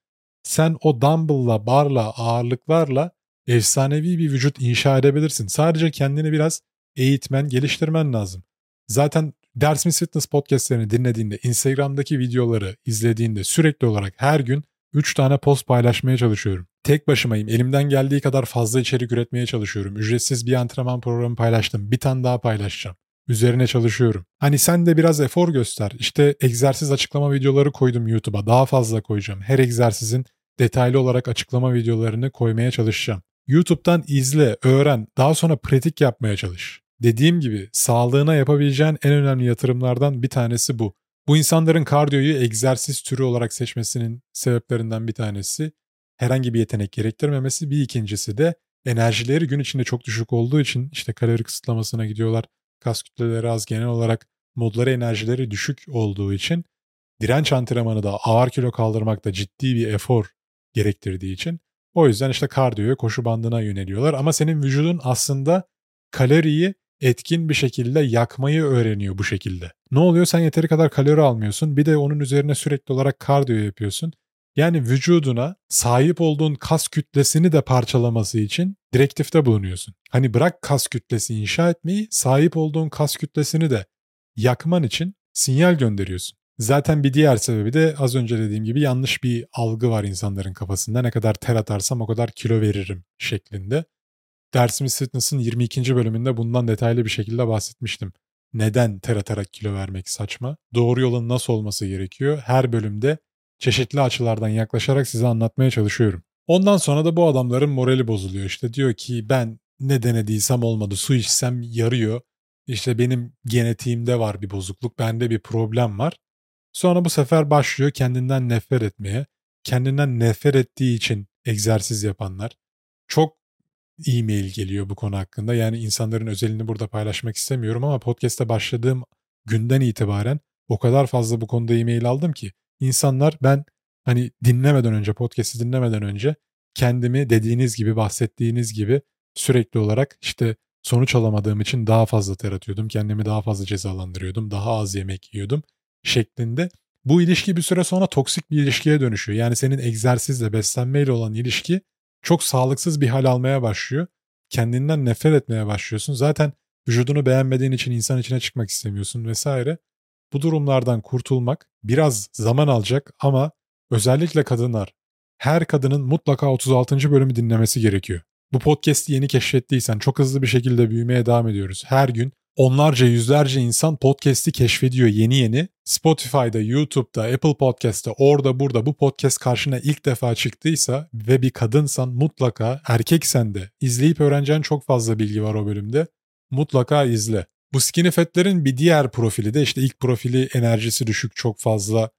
Sen o dumbbell'la, barla, ağırlıklarla efsanevi bir vücut inşa edebilirsin. Sadece kendini biraz eğitmen, geliştirmen lazım. Zaten Dersimiz Fitness podcastlerini dinlediğinde, Instagram'daki videoları izlediğinde sürekli olarak her gün 3 tane post paylaşmaya çalışıyorum. Tek başımayım. Elimden geldiği kadar fazla içerik üretmeye çalışıyorum. Ücretsiz bir antrenman programı paylaştım. Bir tane daha paylaşacağım. Üzerine çalışıyorum. Hani sen de biraz efor göster. İşte egzersiz açıklama videoları koydum YouTube'a. Daha fazla koyacağım. Her egzersizin detaylı olarak açıklama videolarını koymaya çalışacağım. YouTube'dan izle, öğren, daha sonra pratik yapmaya çalış. Dediğim gibi sağlığına yapabileceğin en önemli yatırımlardan bir tanesi bu. Bu insanların kardiyoyu egzersiz türü olarak seçmesinin sebeplerinden bir tanesi herhangi bir yetenek gerektirmemesi. Bir ikincisi de enerjileri gün içinde çok düşük olduğu için işte kalori kısıtlamasına gidiyorlar. Kas kütleleri az genel olarak modları enerjileri düşük olduğu için direnç antrenmanı da ağır kilo kaldırmakta ciddi bir efor gerektirdiği için o yüzden işte kardiyoya koşu bandına yöneliyorlar ama senin vücudun aslında kaloriyi etkin bir şekilde yakmayı öğreniyor bu şekilde. Ne oluyor? Sen yeteri kadar kalori almıyorsun. Bir de onun üzerine sürekli olarak kardiyo yapıyorsun. Yani vücuduna sahip olduğun kas kütlesini de parçalaması için direktifte bulunuyorsun. Hani bırak kas kütlesi inşa etmeyi, sahip olduğun kas kütlesini de yakman için sinyal gönderiyorsun. Zaten bir diğer sebebi de az önce dediğim gibi yanlış bir algı var insanların kafasında. Ne kadar ter atarsam o kadar kilo veririm şeklinde. Dersimiz Fitness'ın 22. bölümünde bundan detaylı bir şekilde bahsetmiştim. Neden ter atarak kilo vermek saçma? Doğru yolun nasıl olması gerekiyor? Her bölümde çeşitli açılardan yaklaşarak size anlatmaya çalışıyorum. Ondan sonra da bu adamların morali bozuluyor. İşte diyor ki ben ne denediysem olmadı. Su içsem yarıyor. İşte benim genetiğimde var bir bozukluk. Bende bir problem var. Sonra bu sefer başlıyor kendinden nefret etmeye. Kendinden nefret ettiği için egzersiz yapanlar. Çok e-mail geliyor bu konu hakkında. Yani insanların özelini burada paylaşmak istemiyorum ama podcast'te başladığım günden itibaren o kadar fazla bu konuda e-mail aldım ki insanlar ben hani dinlemeden önce podcast'i dinlemeden önce kendimi dediğiniz gibi bahsettiğiniz gibi sürekli olarak işte sonuç alamadığım için daha fazla ter atıyordum. Kendimi daha fazla cezalandırıyordum. Daha az yemek yiyordum şeklinde. Bu ilişki bir süre sonra toksik bir ilişkiye dönüşüyor. Yani senin egzersizle, beslenmeyle olan ilişki çok sağlıksız bir hal almaya başlıyor. Kendinden nefret etmeye başlıyorsun. Zaten vücudunu beğenmediğin için insan içine çıkmak istemiyorsun vesaire. Bu durumlardan kurtulmak biraz zaman alacak ama özellikle kadınlar her kadının mutlaka 36. bölümü dinlemesi gerekiyor. Bu podcast'i yeni keşfettiysen çok hızlı bir şekilde büyümeye devam ediyoruz. Her gün onlarca yüzlerce insan podcast'i keşfediyor yeni yeni. Spotify'da, YouTube'da, Apple Podcast'ta, orada burada bu podcast karşına ilk defa çıktıysa ve bir kadınsan mutlaka erkeksen de izleyip öğreneceğin çok fazla bilgi var o bölümde. Mutlaka izle. Bu skinny fat'lerin bir diğer profili de işte ilk profili enerjisi düşük çok fazla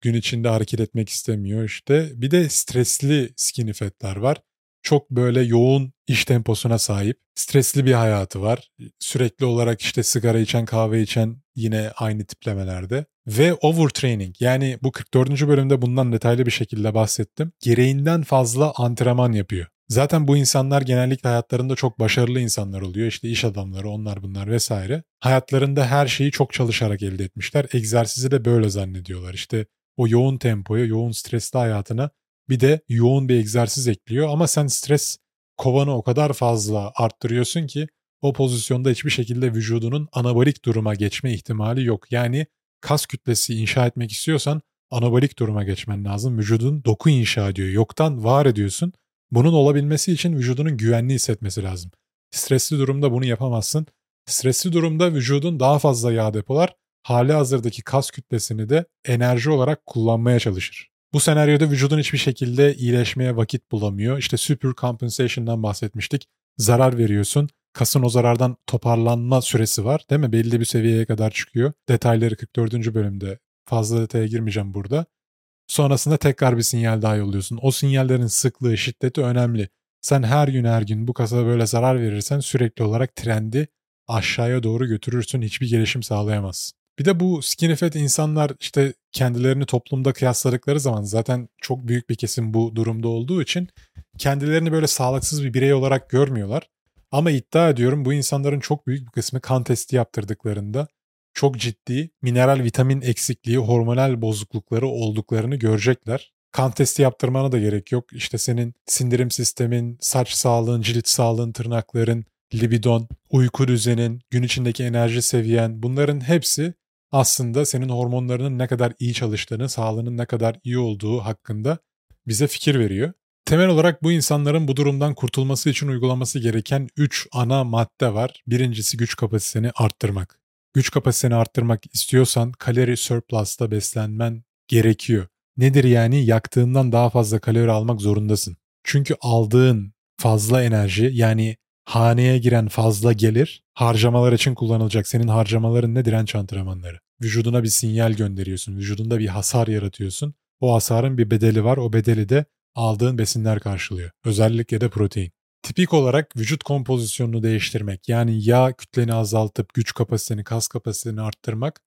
gün içinde hareket etmek istemiyor işte. Bir de stresli skinny fat'ler var çok böyle yoğun iş temposuna sahip. Stresli bir hayatı var. Sürekli olarak işte sigara içen, kahve içen yine aynı tiplemelerde. Ve overtraining yani bu 44. bölümde bundan detaylı bir şekilde bahsettim. Gereğinden fazla antrenman yapıyor. Zaten bu insanlar genellikle hayatlarında çok başarılı insanlar oluyor. İşte iş adamları, onlar bunlar vesaire. Hayatlarında her şeyi çok çalışarak elde etmişler. Egzersizi de böyle zannediyorlar. İşte o yoğun tempoya, yoğun stresli hayatına bir de yoğun bir egzersiz ekliyor ama sen stres kovanı o kadar fazla arttırıyorsun ki o pozisyonda hiçbir şekilde vücudunun anabolik duruma geçme ihtimali yok. Yani kas kütlesi inşa etmek istiyorsan anabolik duruma geçmen lazım. Vücudun doku inşa ediyor. Yoktan var ediyorsun. Bunun olabilmesi için vücudunun güvenli hissetmesi lazım. Stresli durumda bunu yapamazsın. Stresli durumda vücudun daha fazla yağ depolar, hali hazırdaki kas kütlesini de enerji olarak kullanmaya çalışır. Bu senaryoda vücudun hiçbir şekilde iyileşmeye vakit bulamıyor. İşte super compensation'dan bahsetmiştik. Zarar veriyorsun. Kasın o zarardan toparlanma süresi var değil mi? Belli bir seviyeye kadar çıkıyor. Detayları 44. bölümde. Fazla detaya girmeyeceğim burada. Sonrasında tekrar bir sinyal daha yolluyorsun. O sinyallerin sıklığı, şiddeti önemli. Sen her gün her gün bu kasa böyle zarar verirsen sürekli olarak trendi aşağıya doğru götürürsün. Hiçbir gelişim sağlayamazsın. Bir de bu skinny fat insanlar işte kendilerini toplumda kıyasladıkları zaman zaten çok büyük bir kesim bu durumda olduğu için kendilerini böyle sağlıksız bir birey olarak görmüyorlar. Ama iddia ediyorum bu insanların çok büyük bir kısmı kan testi yaptırdıklarında çok ciddi mineral vitamin eksikliği, hormonal bozuklukları olduklarını görecekler. Kan testi yaptırmana da gerek yok. İşte senin sindirim sistemin, saç sağlığın, cilt sağlığın, tırnakların, libidon, uyku düzenin, gün içindeki enerji seviyen bunların hepsi aslında senin hormonlarının ne kadar iyi çalıştığını, sağlığının ne kadar iyi olduğu hakkında bize fikir veriyor. Temel olarak bu insanların bu durumdan kurtulması için uygulaması gereken 3 ana madde var. Birincisi güç kapasiteni arttırmak. Güç kapasiteni arttırmak istiyorsan kalori surplus'ta beslenmen gerekiyor. Nedir yani? Yaktığından daha fazla kalori almak zorundasın. Çünkü aldığın fazla enerji yani haneye giren fazla gelir harcamalar için kullanılacak. Senin harcamaların ne direnç antrenmanları. Vücuduna bir sinyal gönderiyorsun. Vücudunda bir hasar yaratıyorsun. O hasarın bir bedeli var. O bedeli de aldığın besinler karşılıyor. Özellikle de protein. Tipik olarak vücut kompozisyonunu değiştirmek yani yağ kütleni azaltıp güç kapasiteni, kas kapasiteni arttırmak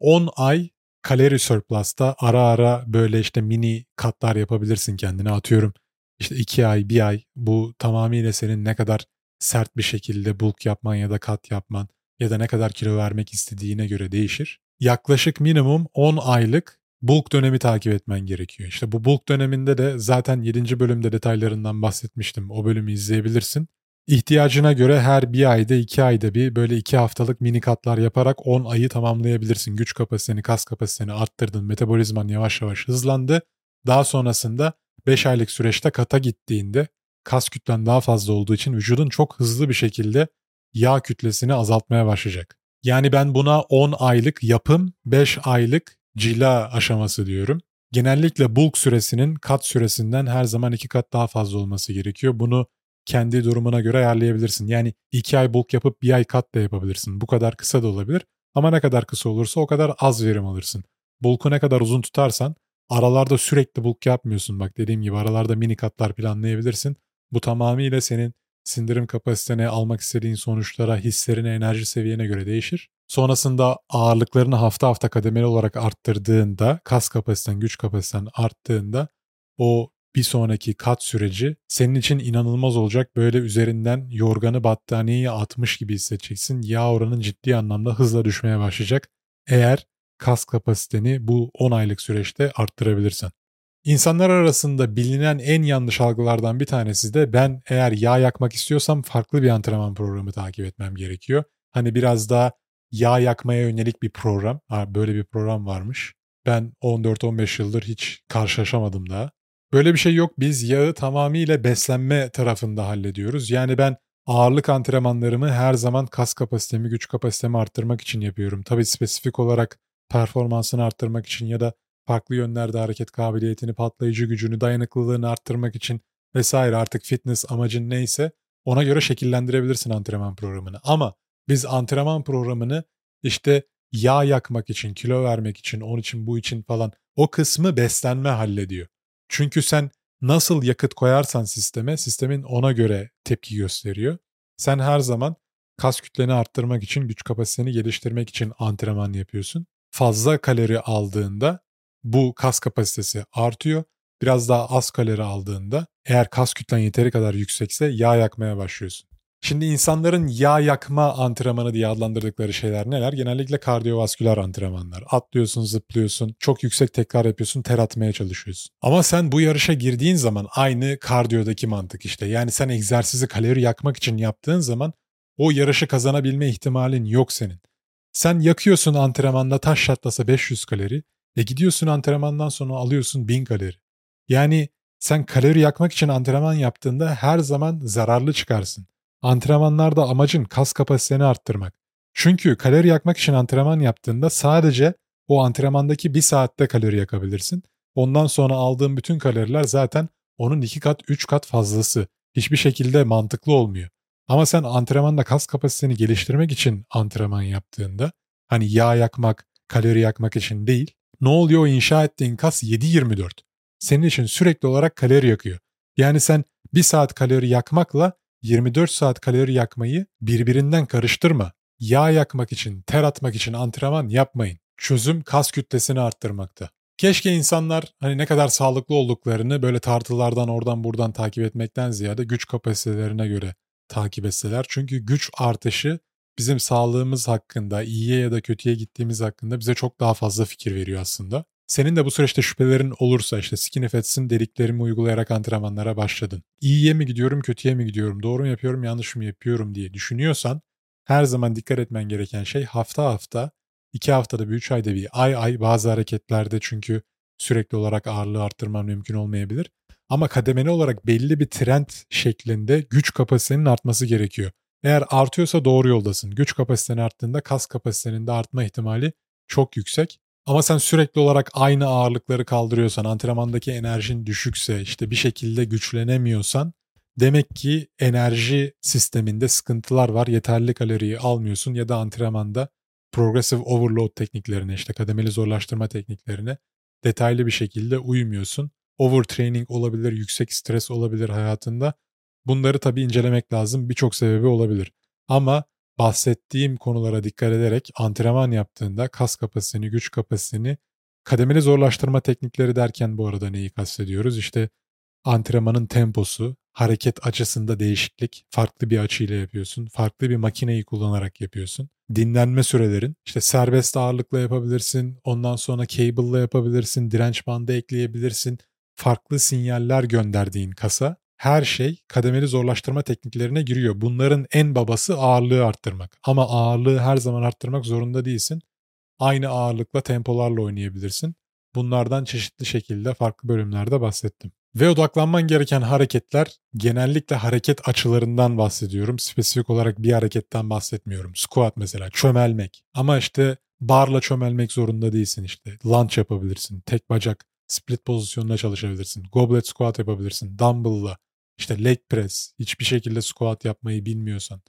10 ay kalori surplus'ta ara ara böyle işte mini katlar yapabilirsin kendine atıyorum. İşte 2 ay, 1 ay bu tamamıyla senin ne kadar sert bir şekilde bulk yapman ya da kat yapman ya da ne kadar kilo vermek istediğine göre değişir. Yaklaşık minimum 10 aylık bulk dönemi takip etmen gerekiyor. İşte bu bulk döneminde de zaten 7. bölümde detaylarından bahsetmiştim. O bölümü izleyebilirsin. İhtiyacına göre her bir ayda iki ayda bir böyle iki haftalık mini katlar yaparak 10 ayı tamamlayabilirsin. Güç kapasiteni, kas kapasiteni arttırdın, metabolizman yavaş yavaş hızlandı. Daha sonrasında 5 aylık süreçte kata gittiğinde kas kütlen daha fazla olduğu için vücudun çok hızlı bir şekilde yağ kütlesini azaltmaya başlayacak. Yani ben buna 10 aylık yapım, 5 aylık cila aşaması diyorum. Genellikle bulk süresinin kat süresinden her zaman iki kat daha fazla olması gerekiyor. Bunu kendi durumuna göre ayarlayabilirsin. Yani iki ay bulk yapıp bir ay kat da yapabilirsin. Bu kadar kısa da olabilir. Ama ne kadar kısa olursa o kadar az verim alırsın. Bulk'u ne kadar uzun tutarsan aralarda sürekli bulk yapmıyorsun. Bak dediğim gibi aralarda mini katlar planlayabilirsin. Bu tamamıyla senin sindirim kapasitene, almak istediğin sonuçlara, hislerine, enerji seviyene göre değişir. Sonrasında ağırlıklarını hafta hafta kademeli olarak arttırdığında, kas kapasiten, güç kapasiten arttığında o bir sonraki kat süreci senin için inanılmaz olacak. Böyle üzerinden yorganı battaniyeyi atmış gibi hissedeceksin. Yağ oranın ciddi anlamda hızla düşmeye başlayacak. Eğer kas kapasiteni bu 10 aylık süreçte arttırabilirsen. İnsanlar arasında bilinen en yanlış algılardan bir tanesi de ben eğer yağ yakmak istiyorsam farklı bir antrenman programı takip etmem gerekiyor. Hani biraz daha yağ yakmaya yönelik bir program. Ha, böyle bir program varmış. Ben 14-15 yıldır hiç karşılaşamadım daha. Böyle bir şey yok. Biz yağı tamamıyla beslenme tarafında hallediyoruz. Yani ben ağırlık antrenmanlarımı her zaman kas kapasitemi, güç kapasitemi arttırmak için yapıyorum. Tabii spesifik olarak performansını arttırmak için ya da farklı yönlerde hareket kabiliyetini, patlayıcı gücünü, dayanıklılığını arttırmak için vesaire artık fitness amacın neyse ona göre şekillendirebilirsin antrenman programını. Ama biz antrenman programını işte yağ yakmak için, kilo vermek için, onun için bu için falan o kısmı beslenme hallediyor. Çünkü sen nasıl yakıt koyarsan sisteme, sistemin ona göre tepki gösteriyor. Sen her zaman kas kütleni arttırmak için, güç kapasiteni geliştirmek için antrenman yapıyorsun. Fazla kalori aldığında bu kas kapasitesi artıyor. Biraz daha az kalori aldığında eğer kas kütlen yeteri kadar yüksekse yağ yakmaya başlıyorsun. Şimdi insanların yağ yakma antrenmanı diye adlandırdıkları şeyler neler? Genellikle kardiyovasküler antrenmanlar. Atlıyorsun, zıplıyorsun, çok yüksek tekrar yapıyorsun, ter atmaya çalışıyorsun. Ama sen bu yarışa girdiğin zaman aynı kardiyodaki mantık işte. Yani sen egzersizi kalori yakmak için yaptığın zaman o yarışı kazanabilme ihtimalin yok senin. Sen yakıyorsun antrenmanda taş çatlasa 500 kalori ve gidiyorsun antrenmandan sonra alıyorsun 1000 kalori. Yani sen kalori yakmak için antrenman yaptığında her zaman zararlı çıkarsın. Antrenmanlarda amacın kas kapasiteni arttırmak. Çünkü kalori yakmak için antrenman yaptığında sadece o antrenmandaki bir saatte kalori yakabilirsin. Ondan sonra aldığın bütün kaloriler zaten onun iki kat, üç kat fazlası. Hiçbir şekilde mantıklı olmuyor. Ama sen antrenmanda kas kapasiteni geliştirmek için antrenman yaptığında, hani yağ yakmak, kalori yakmak için değil, ne oluyor inşa ettiğin kas 7-24. Senin için sürekli olarak kalori yakıyor. Yani sen bir saat kalori yakmakla 24 saat kalori yakmayı birbirinden karıştırma. Yağ yakmak için, ter atmak için antrenman yapmayın. Çözüm kas kütlesini arttırmakta. Keşke insanlar hani ne kadar sağlıklı olduklarını böyle tartılardan oradan buradan takip etmekten ziyade güç kapasitelerine göre takip etseler. Çünkü güç artışı bizim sağlığımız hakkında, iyiye ya da kötüye gittiğimiz hakkında bize çok daha fazla fikir veriyor aslında. Senin de bu süreçte şüphelerin olursa işte skinny fats'in dediklerimi uygulayarak antrenmanlara başladın. İyiye mi gidiyorum, kötüye mi gidiyorum, doğru mu yapıyorum, yanlış mı yapıyorum diye düşünüyorsan her zaman dikkat etmen gereken şey hafta hafta, iki haftada bir, üç ayda bir, ay ay bazı hareketlerde çünkü sürekli olarak ağırlığı arttırman mümkün olmayabilir. Ama kademeli olarak belli bir trend şeklinde güç kapasitenin artması gerekiyor. Eğer artıyorsa doğru yoldasın. Güç kapasiten arttığında kas kapasitenin de artma ihtimali çok yüksek. Ama sen sürekli olarak aynı ağırlıkları kaldırıyorsan, antrenmandaki enerjin düşükse, işte bir şekilde güçlenemiyorsan demek ki enerji sisteminde sıkıntılar var. Yeterli kaloriyi almıyorsun ya da antrenmanda progressive overload tekniklerine, işte kademeli zorlaştırma tekniklerine detaylı bir şekilde uymuyorsun. Overtraining olabilir, yüksek stres olabilir hayatında. Bunları tabii incelemek lazım. Birçok sebebi olabilir. Ama bahsettiğim konulara dikkat ederek antrenman yaptığında kas kapasiteni, güç kapasiteni, kademeli zorlaştırma teknikleri derken bu arada neyi kastediyoruz? İşte antrenmanın temposu, hareket açısında değişiklik, farklı bir açıyla yapıyorsun, farklı bir makineyi kullanarak yapıyorsun. Dinlenme sürelerin, işte serbest ağırlıkla yapabilirsin, ondan sonra cable'la yapabilirsin, direnç bandı ekleyebilirsin, farklı sinyaller gönderdiğin kasa her şey kademeli zorlaştırma tekniklerine giriyor. Bunların en babası ağırlığı arttırmak. Ama ağırlığı her zaman arttırmak zorunda değilsin. Aynı ağırlıkla tempolarla oynayabilirsin. Bunlardan çeşitli şekilde farklı bölümlerde bahsettim. Ve odaklanman gereken hareketler genellikle hareket açılarından bahsediyorum. Spesifik olarak bir hareketten bahsetmiyorum. Squat mesela, çömelmek. Ama işte barla çömelmek zorunda değilsin işte. Lunge yapabilirsin, tek bacak split pozisyonunda çalışabilirsin. Goblet squat yapabilirsin, dumbbell'la. İşte leg press, hiçbir şekilde squat yapmayı bilmiyorsan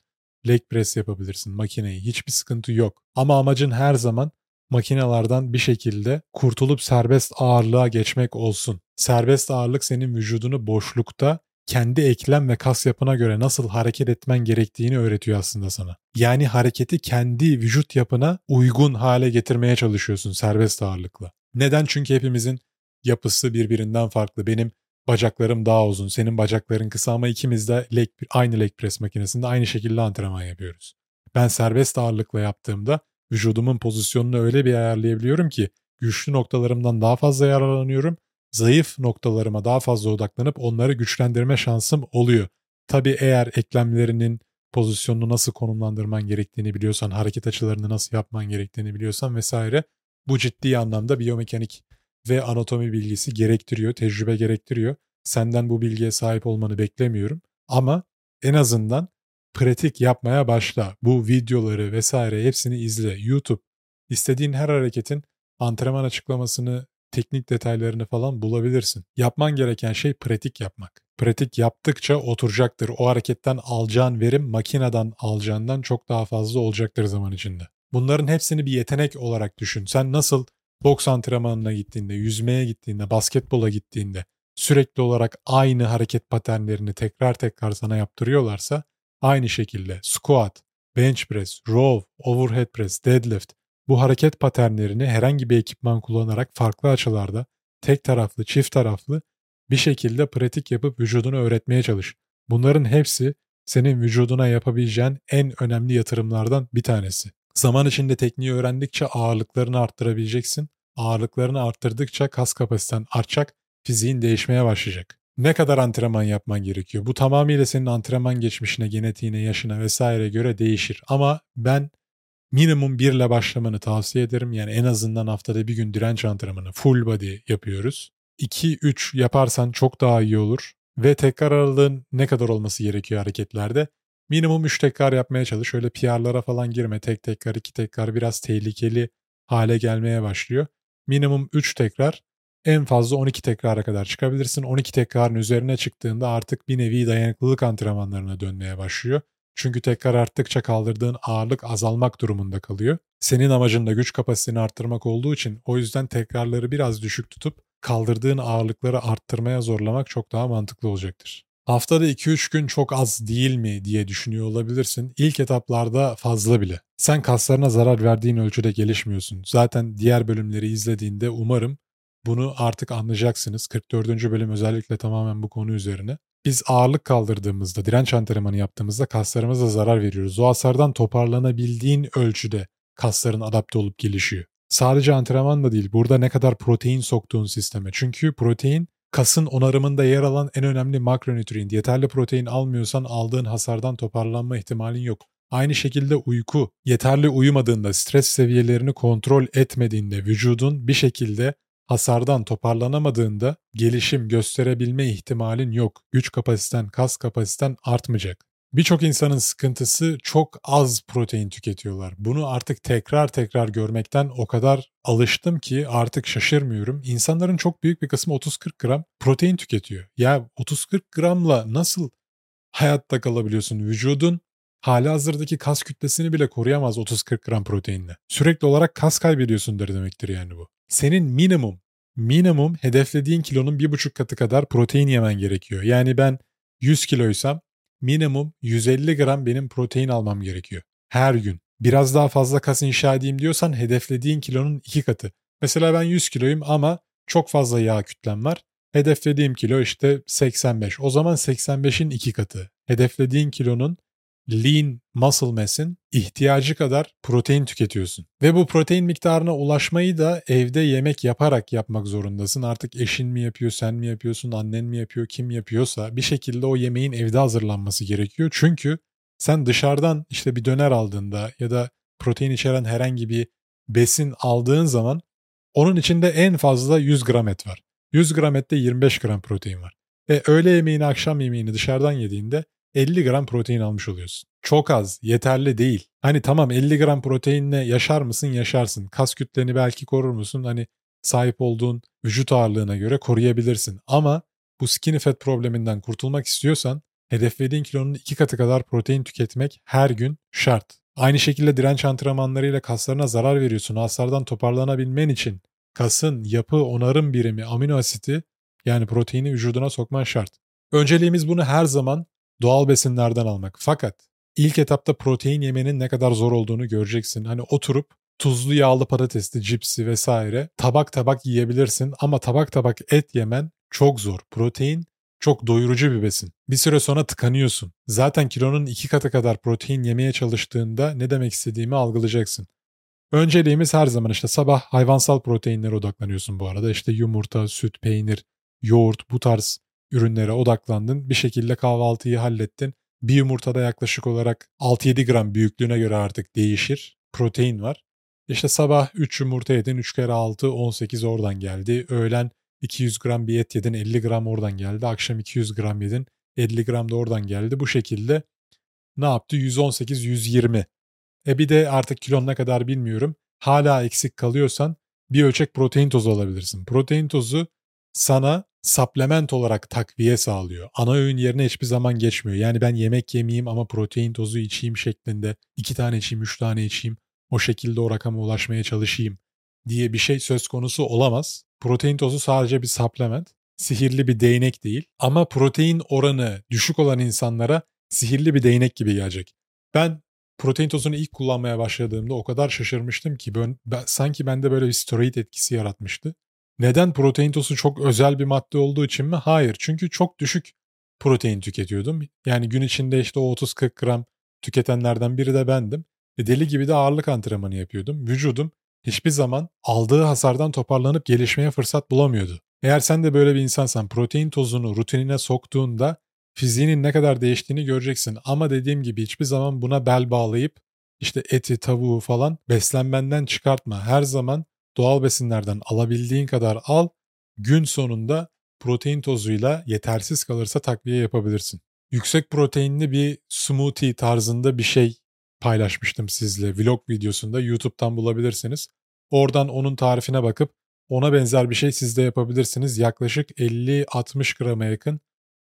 leg press yapabilirsin makineyi. Hiçbir sıkıntı yok. Ama amacın her zaman makinelerden bir şekilde kurtulup serbest ağırlığa geçmek olsun. Serbest ağırlık senin vücudunu boşlukta kendi eklem ve kas yapına göre nasıl hareket etmen gerektiğini öğretiyor aslında sana. Yani hareketi kendi vücut yapına uygun hale getirmeye çalışıyorsun serbest ağırlıkla. Neden? Çünkü hepimizin yapısı birbirinden farklı. Benim bacaklarım daha uzun, senin bacakların kısa ama ikimiz de leg, aynı leg press makinesinde aynı şekilde antrenman yapıyoruz. Ben serbest ağırlıkla yaptığımda vücudumun pozisyonunu öyle bir ayarlayabiliyorum ki güçlü noktalarımdan daha fazla yararlanıyorum. Zayıf noktalarıma daha fazla odaklanıp onları güçlendirme şansım oluyor. Tabii eğer eklemlerinin pozisyonunu nasıl konumlandırman gerektiğini biliyorsan, hareket açılarını nasıl yapman gerektiğini biliyorsan vesaire bu ciddi anlamda biyomekanik ve anatomi bilgisi gerektiriyor, tecrübe gerektiriyor. Senden bu bilgiye sahip olmanı beklemiyorum ama en azından pratik yapmaya başla. Bu videoları vesaire hepsini izle. YouTube istediğin her hareketin antrenman açıklamasını, teknik detaylarını falan bulabilirsin. Yapman gereken şey pratik yapmak. Pratik yaptıkça oturacaktır. O hareketten alacağın verim makineden alacağından çok daha fazla olacaktır zaman içinde. Bunların hepsini bir yetenek olarak düşün. Sen nasıl boks antrenmanına gittiğinde, yüzmeye gittiğinde, basketbola gittiğinde sürekli olarak aynı hareket paternlerini tekrar tekrar sana yaptırıyorlarsa aynı şekilde squat, bench press, row, overhead press, deadlift bu hareket paternlerini herhangi bir ekipman kullanarak farklı açılarda tek taraflı, çift taraflı bir şekilde pratik yapıp vücudunu öğretmeye çalış. Bunların hepsi senin vücuduna yapabileceğin en önemli yatırımlardan bir tanesi. Zaman içinde tekniği öğrendikçe ağırlıklarını arttırabileceksin. Ağırlıklarını arttırdıkça kas kapasiten artacak, fiziğin değişmeye başlayacak. Ne kadar antrenman yapman gerekiyor? Bu tamamıyla senin antrenman geçmişine, genetiğine, yaşına vesaire göre değişir. Ama ben minimum 1 ile başlamanı tavsiye ederim. Yani en azından haftada bir gün direnç antrenmanı full body yapıyoruz. 2-3 yaparsan çok daha iyi olur. Ve tekrar aralığın ne kadar olması gerekiyor hareketlerde? Minimum 3 tekrar yapmaya çalış. Öyle PR'lara falan girme. Tek tekrar, 2 tekrar biraz tehlikeli hale gelmeye başlıyor. Minimum 3 tekrar en fazla 12 tekrara kadar çıkabilirsin. 12 tekrarın üzerine çıktığında artık bir nevi dayanıklılık antrenmanlarına dönmeye başlıyor. Çünkü tekrar arttıkça kaldırdığın ağırlık azalmak durumunda kalıyor. Senin amacın da güç kapasiteni arttırmak olduğu için o yüzden tekrarları biraz düşük tutup kaldırdığın ağırlıkları arttırmaya zorlamak çok daha mantıklı olacaktır. Haftada 2-3 gün çok az değil mi diye düşünüyor olabilirsin. İlk etaplarda fazla bile. Sen kaslarına zarar verdiğin ölçüde gelişmiyorsun. Zaten diğer bölümleri izlediğinde umarım bunu artık anlayacaksınız. 44. bölüm özellikle tamamen bu konu üzerine. Biz ağırlık kaldırdığımızda, direnç antrenmanı yaptığımızda kaslarımıza zarar veriyoruz. O hasardan toparlanabildiğin ölçüde kasların adapte olup gelişiyor. Sadece antrenman da değil, burada ne kadar protein soktuğun sisteme. Çünkü protein kasın onarımında yer alan en önemli makronutrient. Yeterli protein almıyorsan aldığın hasardan toparlanma ihtimalin yok. Aynı şekilde uyku, yeterli uyumadığında, stres seviyelerini kontrol etmediğinde vücudun bir şekilde hasardan toparlanamadığında gelişim gösterebilme ihtimalin yok. Güç kapasiten, kas kapasiten artmayacak. Birçok insanın sıkıntısı çok az protein tüketiyorlar. Bunu artık tekrar tekrar görmekten o kadar alıştım ki artık şaşırmıyorum. İnsanların çok büyük bir kısmı 30-40 gram protein tüketiyor. Ya 30-40 gramla nasıl hayatta kalabiliyorsun? Vücudun hali hazırdaki kas kütlesini bile koruyamaz 30-40 gram proteinle. Sürekli olarak kas kaybediyorsun demektir yani bu. Senin minimum, minimum hedeflediğin kilonun bir buçuk katı kadar protein yemen gerekiyor. Yani ben 100 kiloysam minimum 150 gram benim protein almam gerekiyor. Her gün. Biraz daha fazla kas inşa edeyim diyorsan hedeflediğin kilonun iki katı. Mesela ben 100 kiloyum ama çok fazla yağ kütlem var. Hedeflediğim kilo işte 85. O zaman 85'in iki katı. Hedeflediğin kilonun lean muscle mass'in ihtiyacı kadar protein tüketiyorsun. Ve bu protein miktarına ulaşmayı da evde yemek yaparak yapmak zorundasın. Artık eşin mi yapıyor, sen mi yapıyorsun, annen mi yapıyor, kim yapıyorsa bir şekilde o yemeğin evde hazırlanması gerekiyor. Çünkü sen dışarıdan işte bir döner aldığında ya da protein içeren herhangi bir besin aldığın zaman onun içinde en fazla 100 gram et var. 100 gram ette 25 gram protein var. Ve öğle yemeğini, akşam yemeğini dışarıdan yediğinde 50 gram protein almış oluyorsun. Çok az, yeterli değil. Hani tamam 50 gram proteinle yaşar mısın? Yaşarsın. Kas kütleni belki korur musun? Hani sahip olduğun vücut ağırlığına göre koruyabilirsin. Ama bu skinny fat probleminden kurtulmak istiyorsan hedeflediğin kilonun iki katı kadar protein tüketmek her gün şart. Aynı şekilde direnç antrenmanlarıyla kaslarına zarar veriyorsun. Hasardan toparlanabilmen için kasın yapı onarım birimi amino asiti yani proteini vücuduna sokman şart. Önceliğimiz bunu her zaman doğal besinlerden almak. Fakat ilk etapta protein yemenin ne kadar zor olduğunu göreceksin. Hani oturup tuzlu yağlı patatesli, cipsi vesaire tabak tabak yiyebilirsin ama tabak tabak et yemen çok zor. Protein çok doyurucu bir besin. Bir süre sonra tıkanıyorsun. Zaten kilonun iki katı kadar protein yemeye çalıştığında ne demek istediğimi algılayacaksın. Önceliğimiz her zaman işte sabah hayvansal proteinlere odaklanıyorsun bu arada. İşte yumurta, süt, peynir, yoğurt bu tarz ürünlere odaklandın. Bir şekilde kahvaltıyı hallettin. Bir yumurtada yaklaşık olarak 6-7 gram büyüklüğüne göre artık değişir. Protein var. İşte sabah 3 yumurta yedin 3 kere 6 18 oradan geldi. Öğlen 200 gram bir et yedin 50 gram oradan geldi. Akşam 200 gram yedin 50 gram da oradan geldi. Bu şekilde ne yaptı? 118-120. E bir de artık kilon ne kadar bilmiyorum. Hala eksik kalıyorsan bir ölçek protein tozu alabilirsin. Protein tozu sana supplement olarak takviye sağlıyor. Ana öğün yerine hiçbir zaman geçmiyor. Yani ben yemek yemeyeyim ama protein tozu içeyim şeklinde iki tane içeyim, üç tane içeyim. O şekilde o rakama ulaşmaya çalışayım diye bir şey söz konusu olamaz. Protein tozu sadece bir supplement. Sihirli bir değnek değil. Ama protein oranı düşük olan insanlara sihirli bir değnek gibi gelecek. Ben protein tozunu ilk kullanmaya başladığımda o kadar şaşırmıştım ki ben, ben, sanki bende böyle bir steroid etkisi yaratmıştı. Neden protein tozu çok özel bir madde olduğu için mi? Hayır. Çünkü çok düşük protein tüketiyordum. Yani gün içinde işte o 30-40 gram tüketenlerden biri de bendim. E deli gibi de ağırlık antrenmanı yapıyordum. Vücudum hiçbir zaman aldığı hasardan toparlanıp gelişmeye fırsat bulamıyordu. Eğer sen de böyle bir insansan protein tozunu rutinine soktuğunda fiziğinin ne kadar değiştiğini göreceksin. Ama dediğim gibi hiçbir zaman buna bel bağlayıp işte eti, tavuğu falan beslenmenden çıkartma. Her zaman doğal besinlerden alabildiğin kadar al. Gün sonunda protein tozuyla yetersiz kalırsa takviye yapabilirsin. Yüksek proteinli bir smoothie tarzında bir şey paylaşmıştım sizle vlog videosunda YouTube'dan bulabilirsiniz. Oradan onun tarifine bakıp ona benzer bir şey siz de yapabilirsiniz. Yaklaşık 50-60 grama yakın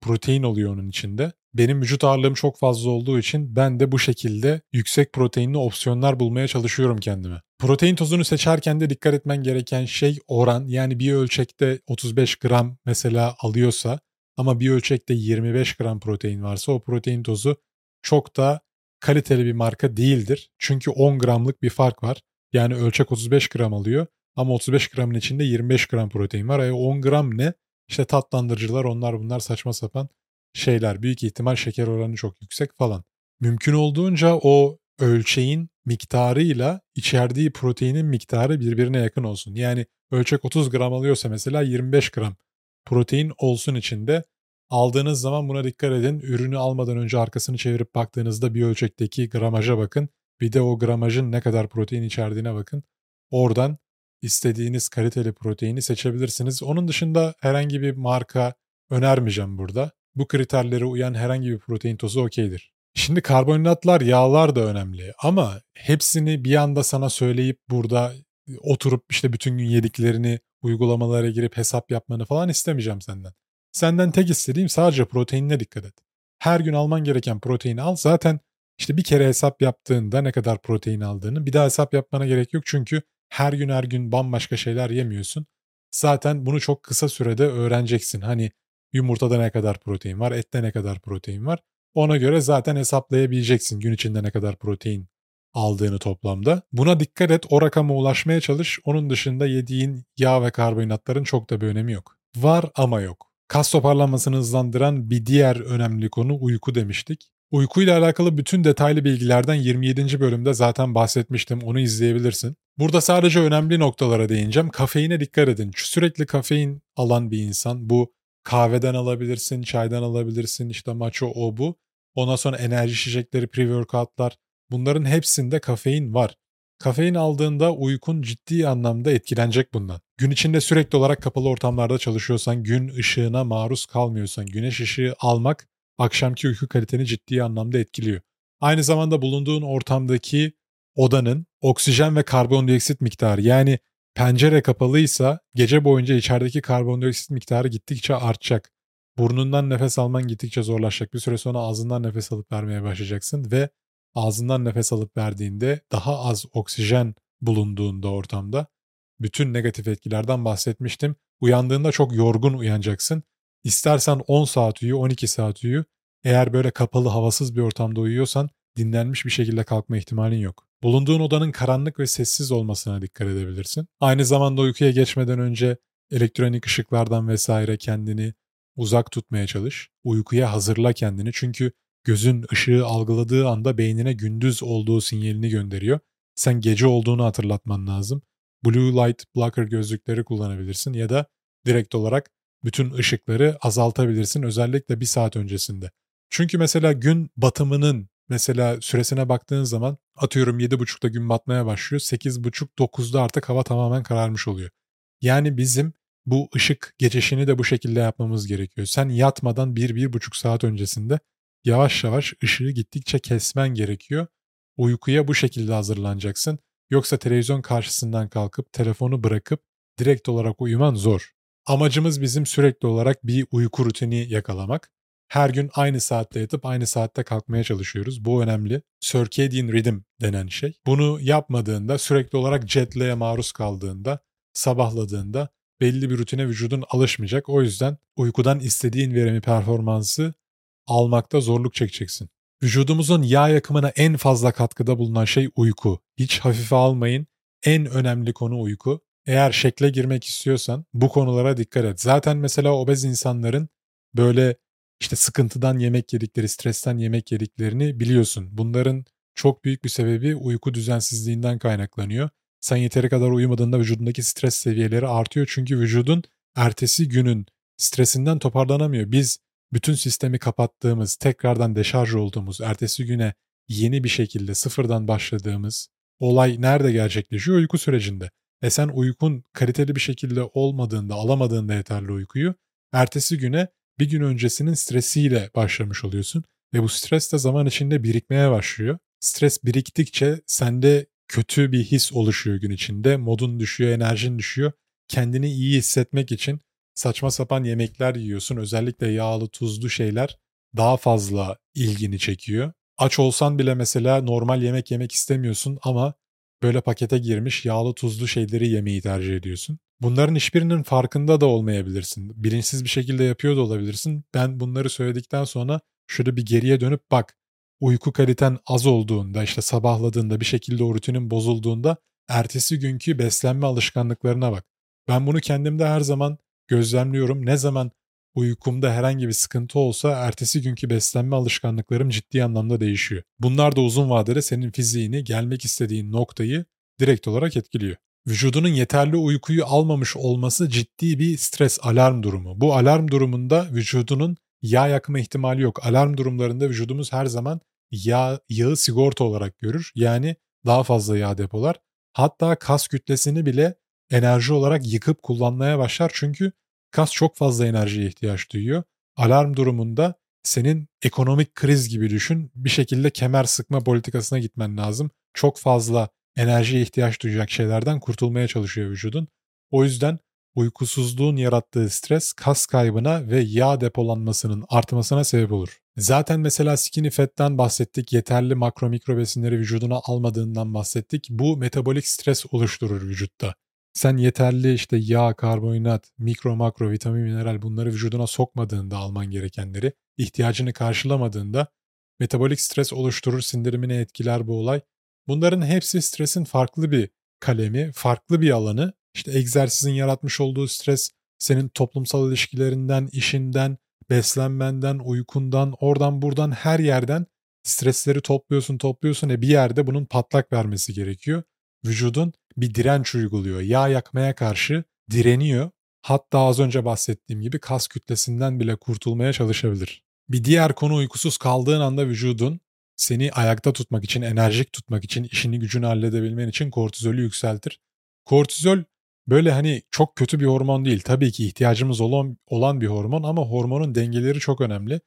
protein oluyor onun içinde. Benim vücut ağırlığım çok fazla olduğu için ben de bu şekilde yüksek proteinli opsiyonlar bulmaya çalışıyorum kendime. Protein tozunu seçerken de dikkat etmen gereken şey oran. Yani bir ölçekte 35 gram mesela alıyorsa ama bir ölçekte 25 gram protein varsa o protein tozu çok da kaliteli bir marka değildir. Çünkü 10 gramlık bir fark var. Yani ölçek 35 gram alıyor ama 35 gramın içinde 25 gram protein var. E 10 gram ne? İşte tatlandırıcılar onlar bunlar saçma sapan şeyler. Büyük ihtimal şeker oranı çok yüksek falan. Mümkün olduğunca o ölçeğin miktarıyla içerdiği proteinin miktarı birbirine yakın olsun. Yani ölçek 30 gram alıyorsa mesela 25 gram protein olsun içinde. Aldığınız zaman buna dikkat edin. Ürünü almadan önce arkasını çevirip baktığınızda bir ölçekteki gramaja bakın. Bir de o gramajın ne kadar protein içerdiğine bakın. Oradan istediğiniz kaliteli proteini seçebilirsiniz. Onun dışında herhangi bir marka önermeyeceğim burada. Bu kriterlere uyan herhangi bir protein tozu okeydir. Şimdi karbonhidratlar, yağlar da önemli ama hepsini bir anda sana söyleyip burada oturup işte bütün gün yediklerini uygulamalara girip hesap yapmanı falan istemeyeceğim senden. Senden tek istediğim sadece proteinine dikkat et. Her gün alman gereken proteini al. Zaten işte bir kere hesap yaptığında ne kadar protein aldığını bir daha hesap yapmana gerek yok. Çünkü her gün her gün bambaşka şeyler yemiyorsun. Zaten bunu çok kısa sürede öğreneceksin. Hani yumurtada ne kadar protein var, ette ne kadar protein var. Ona göre zaten hesaplayabileceksin gün içinde ne kadar protein aldığını toplamda. Buna dikkat et, o rakama ulaşmaya çalış. Onun dışında yediğin yağ ve karbonhidratların çok da bir önemi yok. Var ama yok. Kas toparlanmasını hızlandıran bir diğer önemli konu uyku demiştik. Uykuyla alakalı bütün detaylı bilgilerden 27. bölümde zaten bahsetmiştim. Onu izleyebilirsin. Burada sadece önemli noktalara değineceğim. Kafeine dikkat edin. Sürekli kafein alan bir insan bu kahveden alabilirsin, çaydan alabilirsin, işte maço o bu. Ondan sonra enerji içecekleri, pre-workoutlar bunların hepsinde kafein var. Kafein aldığında uykun ciddi anlamda etkilenecek bundan. Gün içinde sürekli olarak kapalı ortamlarda çalışıyorsan, gün ışığına maruz kalmıyorsan, güneş ışığı almak akşamki uyku kaliteni ciddi anlamda etkiliyor. Aynı zamanda bulunduğun ortamdaki odanın oksijen ve karbondioksit miktarı yani pencere kapalıysa gece boyunca içerideki karbondioksit miktarı gittikçe artacak. Burnundan nefes alman gittikçe zorlaşacak. Bir süre sonra ağzından nefes alıp vermeye başlayacaksın ve ağzından nefes alıp verdiğinde daha az oksijen bulunduğunda ortamda bütün negatif etkilerden bahsetmiştim. Uyandığında çok yorgun uyanacaksın. İstersen 10 saat uyu, 12 saat uyu. Eğer böyle kapalı, havasız bir ortamda uyuyorsan dinlenmiş bir şekilde kalkma ihtimalin yok. Bulunduğun odanın karanlık ve sessiz olmasına dikkat edebilirsin. Aynı zamanda uykuya geçmeden önce elektronik ışıklardan vesaire kendini uzak tutmaya çalış. Uykuya hazırla kendini çünkü gözün ışığı algıladığı anda beynine gündüz olduğu sinyalini gönderiyor. Sen gece olduğunu hatırlatman lazım. Blue light blocker gözlükleri kullanabilirsin ya da direkt olarak bütün ışıkları azaltabilirsin özellikle bir saat öncesinde. Çünkü mesela gün batımının mesela süresine baktığın zaman atıyorum 7.30'da gün batmaya başlıyor. 8.30-9'da artık hava tamamen kararmış oluyor. Yani bizim bu ışık geçişini de bu şekilde yapmamız gerekiyor. Sen yatmadan 1-1.5 saat öncesinde yavaş yavaş ışığı gittikçe kesmen gerekiyor. Uykuya bu şekilde hazırlanacaksın. Yoksa televizyon karşısından kalkıp telefonu bırakıp direkt olarak uyuman zor. Amacımız bizim sürekli olarak bir uyku rutini yakalamak. Her gün aynı saatte yatıp aynı saatte kalkmaya çalışıyoruz. Bu önemli. Circadian rhythm denen şey. Bunu yapmadığında sürekli olarak jet lag'e maruz kaldığında, sabahladığında belli bir rutine vücudun alışmayacak. O yüzden uykudan istediğin verimi performansı almakta zorluk çekeceksin. Vücudumuzun yağ yakımına en fazla katkıda bulunan şey uyku. Hiç hafife almayın. En önemli konu uyku. Eğer şekle girmek istiyorsan bu konulara dikkat et. Zaten mesela obez insanların böyle işte sıkıntıdan yemek yedikleri, stresten yemek yediklerini biliyorsun. Bunların çok büyük bir sebebi uyku düzensizliğinden kaynaklanıyor. Sen yeteri kadar uyumadığında vücudundaki stres seviyeleri artıyor çünkü vücudun ertesi günün stresinden toparlanamıyor. Biz bütün sistemi kapattığımız, tekrardan deşarj olduğumuz, ertesi güne yeni bir şekilde sıfırdan başladığımız olay nerede gerçekleşiyor? Uyku sürecinde. E sen uykun kaliteli bir şekilde olmadığında, alamadığında yeterli uykuyu, ertesi güne bir gün öncesinin stresiyle başlamış oluyorsun. Ve bu stres de zaman içinde birikmeye başlıyor. Stres biriktikçe sende kötü bir his oluşuyor gün içinde. Modun düşüyor, enerjin düşüyor. Kendini iyi hissetmek için saçma sapan yemekler yiyorsun. Özellikle yağlı, tuzlu şeyler daha fazla ilgini çekiyor. Aç olsan bile mesela normal yemek yemek istemiyorsun ama böyle pakete girmiş yağlı tuzlu şeyleri yemeyi tercih ediyorsun. Bunların hiçbirinin farkında da olmayabilirsin. Bilinçsiz bir şekilde yapıyor da olabilirsin. Ben bunları söyledikten sonra şöyle bir geriye dönüp bak. Uyku kaliten az olduğunda işte sabahladığında bir şekilde o rutinin bozulduğunda ertesi günkü beslenme alışkanlıklarına bak. Ben bunu kendimde her zaman gözlemliyorum. Ne zaman uykumda herhangi bir sıkıntı olsa ertesi günkü beslenme alışkanlıklarım ciddi anlamda değişiyor. Bunlar da uzun vadede senin fiziğini, gelmek istediğin noktayı direkt olarak etkiliyor. Vücudunun yeterli uykuyu almamış olması ciddi bir stres alarm durumu. Bu alarm durumunda vücudunun yağ yakma ihtimali yok. Alarm durumlarında vücudumuz her zaman yağ, yağı sigorta olarak görür. Yani daha fazla yağ depolar. Hatta kas kütlesini bile enerji olarak yıkıp kullanmaya başlar. Çünkü kas çok fazla enerjiye ihtiyaç duyuyor. Alarm durumunda senin ekonomik kriz gibi düşün. Bir şekilde kemer sıkma politikasına gitmen lazım. Çok fazla enerjiye ihtiyaç duyacak şeylerden kurtulmaya çalışıyor vücudun. O yüzden uykusuzluğun yarattığı stres kas kaybına ve yağ depolanmasının artmasına sebep olur. Zaten mesela skinny fat'ten bahsettik, yeterli makro mikro besinleri vücuduna almadığından bahsettik. Bu metabolik stres oluşturur vücutta. Sen yeterli işte yağ, karbonhidrat, mikro makro, vitamin, mineral bunları vücuduna sokmadığında alman gerekenleri, ihtiyacını karşılamadığında metabolik stres oluşturur, sindirimine etkiler bu olay. Bunların hepsi stresin farklı bir kalemi, farklı bir alanı. İşte egzersizin yaratmış olduğu stres senin toplumsal ilişkilerinden, işinden, beslenmenden, uykundan, oradan buradan her yerden stresleri topluyorsun topluyorsun ve bir yerde bunun patlak vermesi gerekiyor. Vücudun bir direnç uyguluyor. Yağ yakmaya karşı direniyor. Hatta az önce bahsettiğim gibi kas kütlesinden bile kurtulmaya çalışabilir. Bir diğer konu uykusuz kaldığın anda vücudun seni ayakta tutmak için, enerjik tutmak için, işini gücünü halledebilmen için kortizolü yükseltir. Kortizol böyle hani çok kötü bir hormon değil. Tabii ki ihtiyacımız olan, olan bir hormon ama hormonun dengeleri çok önemli.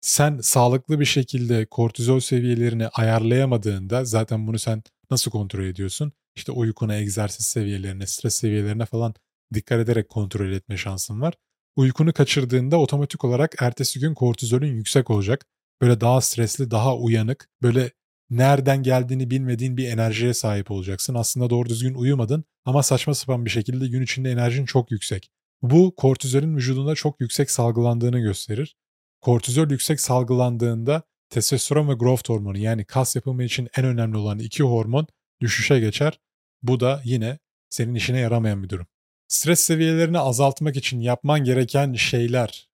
Sen sağlıklı bir şekilde kortizol seviyelerini ayarlayamadığında zaten bunu sen nasıl kontrol ediyorsun? İşte uykuna, egzersiz seviyelerine, stres seviyelerine falan dikkat ederek kontrol etme şansın var. Uykunu kaçırdığında otomatik olarak ertesi gün kortizolün yüksek olacak. Böyle daha stresli, daha uyanık, böyle nereden geldiğini bilmediğin bir enerjiye sahip olacaksın. Aslında doğru düzgün uyumadın ama saçma sapan bir şekilde gün içinde enerjin çok yüksek. Bu kortizolün vücudunda çok yüksek salgılandığını gösterir. Kortizol yüksek salgılandığında testosteron ve growth hormonu yani kas yapımı için en önemli olan iki hormon düşüşe geçer. Bu da yine senin işine yaramayan bir durum. Stres seviyelerini azaltmak için yapman gereken şeyler.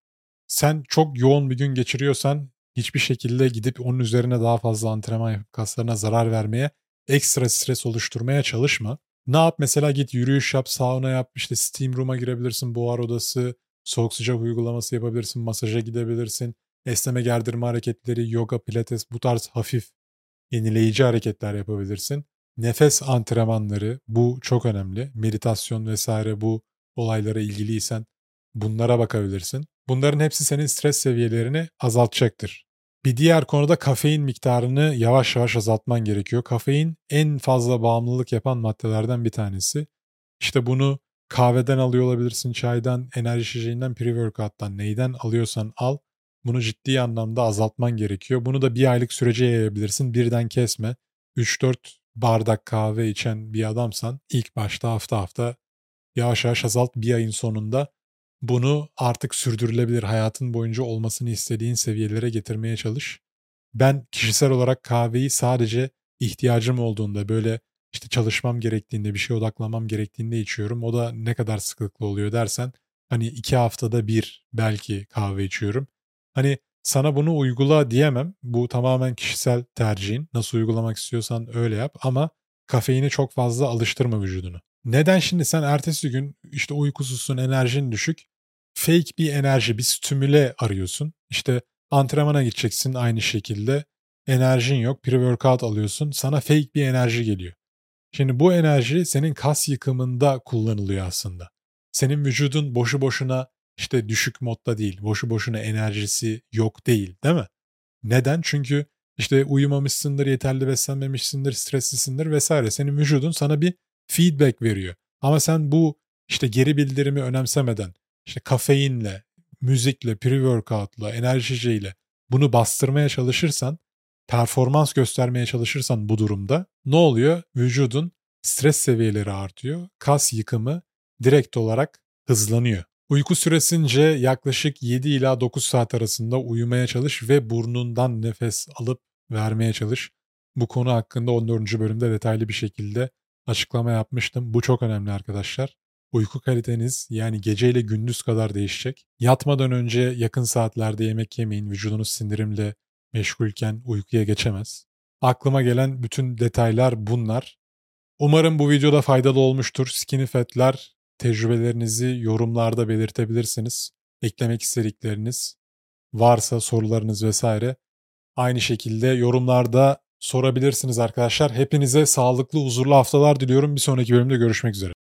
Sen çok yoğun bir gün geçiriyorsan hiçbir şekilde gidip onun üzerine daha fazla antrenman yapıp kaslarına zarar vermeye, ekstra stres oluşturmaya çalışma. Ne yap mesela git yürüyüş yap, sauna yap, işte steam room'a girebilirsin, buhar odası, soğuk sıcak uygulaması yapabilirsin, masaja gidebilirsin, esneme gerdirme hareketleri, yoga, pilates bu tarz hafif yenileyici hareketler yapabilirsin. Nefes antrenmanları bu çok önemli. Meditasyon vesaire bu olaylara ilgiliysen bunlara bakabilirsin. Bunların hepsi senin stres seviyelerini azaltacaktır. Bir diğer konuda kafein miktarını yavaş yavaş azaltman gerekiyor. Kafein en fazla bağımlılık yapan maddelerden bir tanesi. İşte bunu kahveden alıyor olabilirsin, çaydan, enerji içeceğinden, pre-workout'tan neyden alıyorsan al. Bunu ciddi anlamda azaltman gerekiyor. Bunu da bir aylık sürece yayabilirsin. Birden kesme. 3-4 bardak kahve içen bir adamsan ilk başta hafta hafta yavaş yavaş azalt bir ayın sonunda bunu artık sürdürülebilir hayatın boyunca olmasını istediğin seviyelere getirmeye çalış. Ben kişisel olarak kahveyi sadece ihtiyacım olduğunda böyle işte çalışmam gerektiğinde bir şey odaklamam gerektiğinde içiyorum. O da ne kadar sıklıklı oluyor dersen hani iki haftada bir belki kahve içiyorum. Hani sana bunu uygula diyemem. Bu tamamen kişisel tercihin. Nasıl uygulamak istiyorsan öyle yap ama kafeini çok fazla alıştırma vücudunu. Neden şimdi sen ertesi gün işte uykusuzsun, enerjin düşük, fake bir enerji, bir stimüle arıyorsun. İşte antrenmana gideceksin aynı şekilde. Enerjin yok, pre-workout alıyorsun. Sana fake bir enerji geliyor. Şimdi bu enerji senin kas yıkımında kullanılıyor aslında. Senin vücudun boşu boşuna işte düşük modda değil, boşu boşuna enerjisi yok değil, değil mi? Neden? Çünkü işte uyumamışsındır, yeterli beslenmemişsindir, streslisindir vesaire. Senin vücudun sana bir feedback veriyor. Ama sen bu işte geri bildirimi önemsemeden işte kafeinle, müzikle, pre-workout'la, enerjiyle bunu bastırmaya çalışırsan, performans göstermeye çalışırsan bu durumda ne oluyor? Vücudun stres seviyeleri artıyor. Kas yıkımı direkt olarak hızlanıyor. Uyku süresince yaklaşık 7 ila 9 saat arasında uyumaya çalış ve burnundan nefes alıp vermeye çalış. Bu konu hakkında 14. bölümde detaylı bir şekilde açıklama yapmıştım. Bu çok önemli arkadaşlar. Uyku kaliteniz yani gece ile gündüz kadar değişecek. Yatmadan önce yakın saatlerde yemek yemeyin. Vücudunuz sindirimle meşgulken uykuya geçemez. Aklıma gelen bütün detaylar bunlar. Umarım bu videoda faydalı olmuştur. Skinny fat'ler tecrübelerinizi yorumlarda belirtebilirsiniz. Eklemek istedikleriniz varsa sorularınız vesaire aynı şekilde yorumlarda sorabilirsiniz arkadaşlar. Hepinize sağlıklı, huzurlu haftalar diliyorum. Bir sonraki bölümde görüşmek üzere.